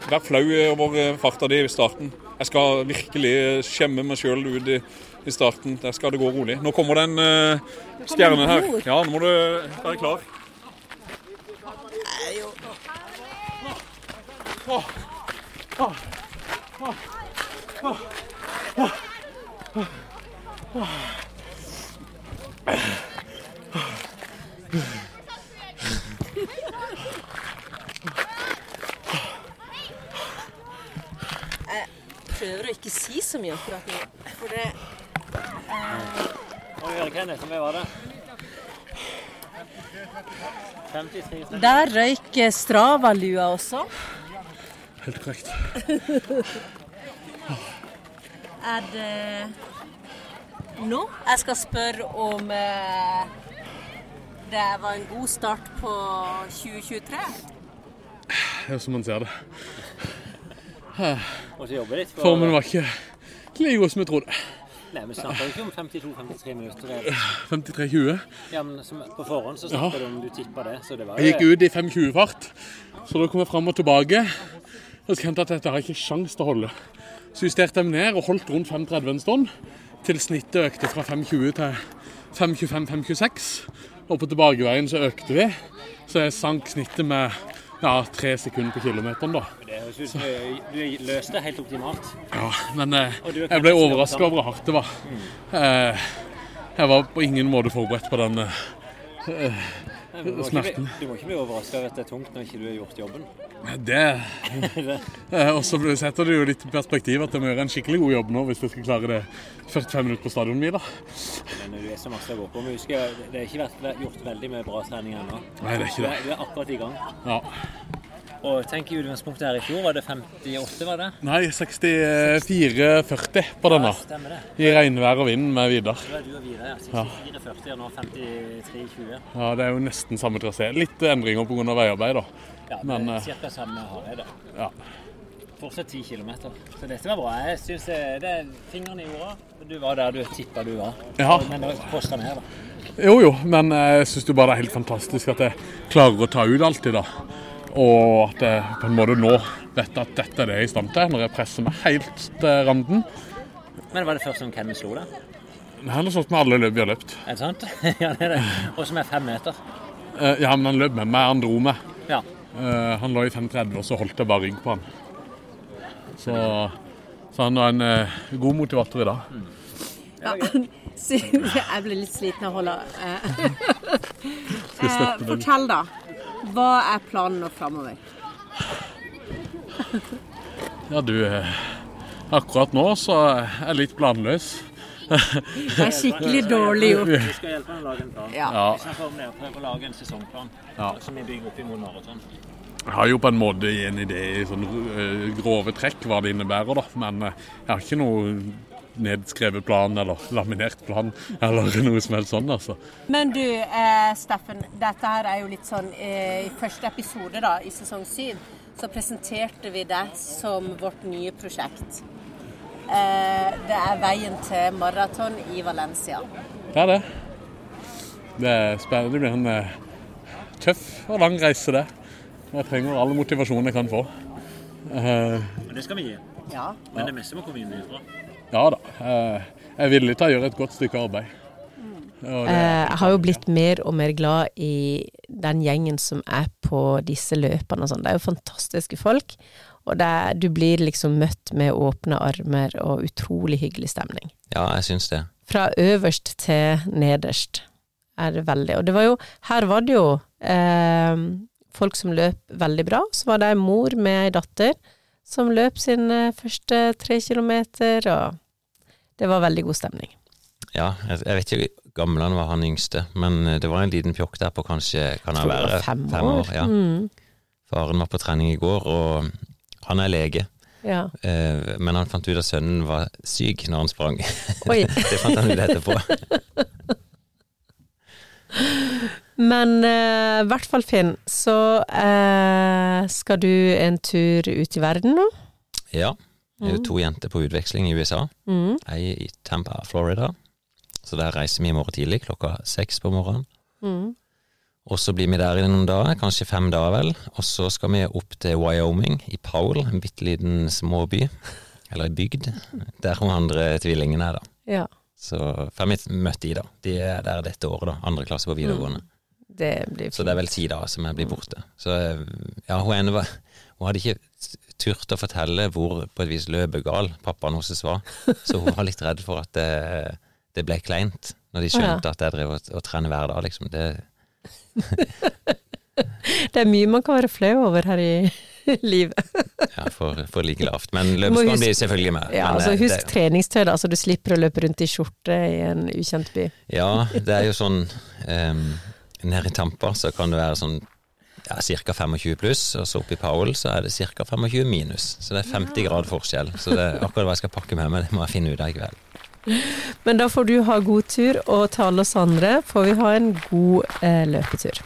Vær flau over farta di i starten. Jeg skal virkelig skjemme meg sjøl ut i, i starten. Der skal det gå rolig. Nå kommer den uh, stjernen her. Ja, nå må du være klar. Jeg prøver å ikke si så mye akkurat nå, for det Oi, Erik Hennes, hvor mye var det? 53 Der røyk Strava-lua også. Helt korrekt. Er det nå jeg skal spørre om eh, det var en god start på 2023? Det er som man ser det. Formen var ikke like god som jeg trodde. Nei, vi snakker jo ikke om 52-53 minutter. 53-20. Ja, men som, på forhånd så Ja. snakket du om du tippa det, så det var Jeg gikk ut i 5.20-fart, så da kom jeg fram og tilbake. Og så kjente jeg at dette har jeg ikke sjans til å holde. Så justerte jeg ned og holdt rundt 5.30 en stund, til snittet økte fra 5.20 til 5.25-5.26. Og på tilbakeveien så økte vi, så jeg sank snittet med ja, tre sekunder på kilometeren, da. Det høres ut som du, du løste det helt optimalt. Ja, men eh, jeg ble overraska over hvor hardt det var. Eh, jeg var på ingen måte forberedt på den eh, Nei, Du må, ikke du må ikke bli overraska over at det er tungt når ikke du har gjort jobben. Det eh, Og så setter det jo litt perspektiv at jeg må gjøre en skikkelig god jobb nå hvis jeg skal klare det 45 minutter på stadionmila. Men du er så masse å gå på. Men husk, det har ikke vært gjort veldig mye bra trening ennå. Nei, det er ikke det. Du er akkurat i gang. Ja. Og tenk i utgangspunktet her i fjor, var det 58, var det? Nei, 64-40 på denne. Ja, stemmer det. I regnvær og vind med Vidar. Det var du og Vidar, ja. Ja. 64-40 og nå 53-20. Ja, det er jo nesten samme trasé. Litt endringer pga. veiarbeid, da. Ja, Men det samme har ca. da. Ja. Fortsatt 10 km. Så dette var bra. Jeg syns det, det er fingrene i jorda. Du var der du tippa du var. Ja. Men det var posta ned, da. Jo, jo, men jeg syns bare det er helt fantastisk at jeg klarer å ta ut alltid, da. Og at jeg på en måte nå vet at dette er det jeg er i stand til, når jeg presser meg helt til randen. Men var det først som Kenny slo deg? Han har slått med alle løp vi har løpt. Er det sant? ja, det er det. Og som er fem meter. Eh, Ja, men han løp med meg, han dro meg. Ja. Eh, Han lå i 5,30, og så holdt jeg bare rygg på han. Så Så han var en eh, god motivator i dag. Ja, jeg ble litt sliten av å holde eh. Eh. Fortell, da. Hva er planen nå framover? Ja, du eh, Akkurat nå så er jeg litt planløs. Det er skikkelig dårlig gjort. Vi skal hjelpe ham å lage en plan. Ja. Vi snakker om det, prøve å lage en sesongplan Ja. som vi bygger opp imot maraton. Jeg har jo på en måte en idé i sånn eh, grove trekk hva det innebærer, da. Men eh, jeg har ikke noe nedskrevet plan eller laminert plan eller noe som helst sånn, altså. Men du, eh, Steffen. Dette her er jo litt sånn eh, I første episode da, i sesong syv så presenterte vi det som vårt nye prosjekt. Eh, det er veien til maraton i Valencia. Det er det. Det er spennende. Det blir en eh, tøff og lang reise, det. Jeg trenger all motivasjon jeg kan få. Eh, Men det skal vi gi. Ja. Men det meste må komme innenfra. Ja da. eh, jeg er villig til å gjøre et godt stykke arbeid. Eh, Jeg har jo blitt mer og mer glad i den gjengen som er på disse løpene og sånn. Det er jo fantastiske folk. Og det er, du blir liksom møtt med åpne armer og utrolig hyggelig stemning. Ja, jeg syns det. Fra øverst til nederst er det veldig. Og det var jo, her var det jo eh, folk som løp veldig bra. Så var det ei mor med ei datter som løp sine første tre kilometer, og det var veldig god stemning. Ja, jeg, jeg vet ikke hvor gammel han var, han yngste, men eh, det var en liten pjokk der på kanskje kan han være fem år. fem år. ja. Mm. Faren var på trening i går, og han er lege. Ja. Eh, Men han fant ut at sønnen var syk når han sprang. Det fant han ut etterpå. Men eh, i hvert fall, Finn, så eh, skal du en tur ut i verden nå. Ja. Det er jo to jenter på utveksling i USA. Mm. Ei i Tampa, Florida. Så der reiser vi i morgen tidlig klokka seks på morgenen. Mm. Og så blir vi der i noen dager, kanskje fem dager vel. Og så skal vi opp til Wyoming, i Powell, en bitte liten småby. Eller bygd. Der hun andre tvillingene er, da. Ja, Så får vi møtt de, da. De er der dette året, da. Andre klasse på videregående. det blir Så det er vel ti dager som jeg blir borte. Så eh, ja, hun ene var Hun hadde ikke turt å fortelle hvor på et vis løpet gal pappaen hennes var. Så hun var litt redd for at det, det ble kleint, når de skjønte at jeg drev og, og trener hver dag, liksom. Det, Det er mye man kan være flau over her i livet. ja, for, for like lavt. Men må blir selvfølgelig med. Ja, altså eh, Husk det, treningstøy, da, så du slipper å løpe rundt i skjorte i en ukjent by. ja, det er jo sånn um, Nede i Tampa så kan det være sånn ja, ca. 25 pluss, og så oppe i Powell så er det ca. 25 minus. Så det er 50 grad forskjell. Så det er akkurat hva jeg skal pakke med meg, det må jeg finne ut av i kveld. Men da får du ha god tur, og til alle oss andre får vi ha en god eh, løpetur.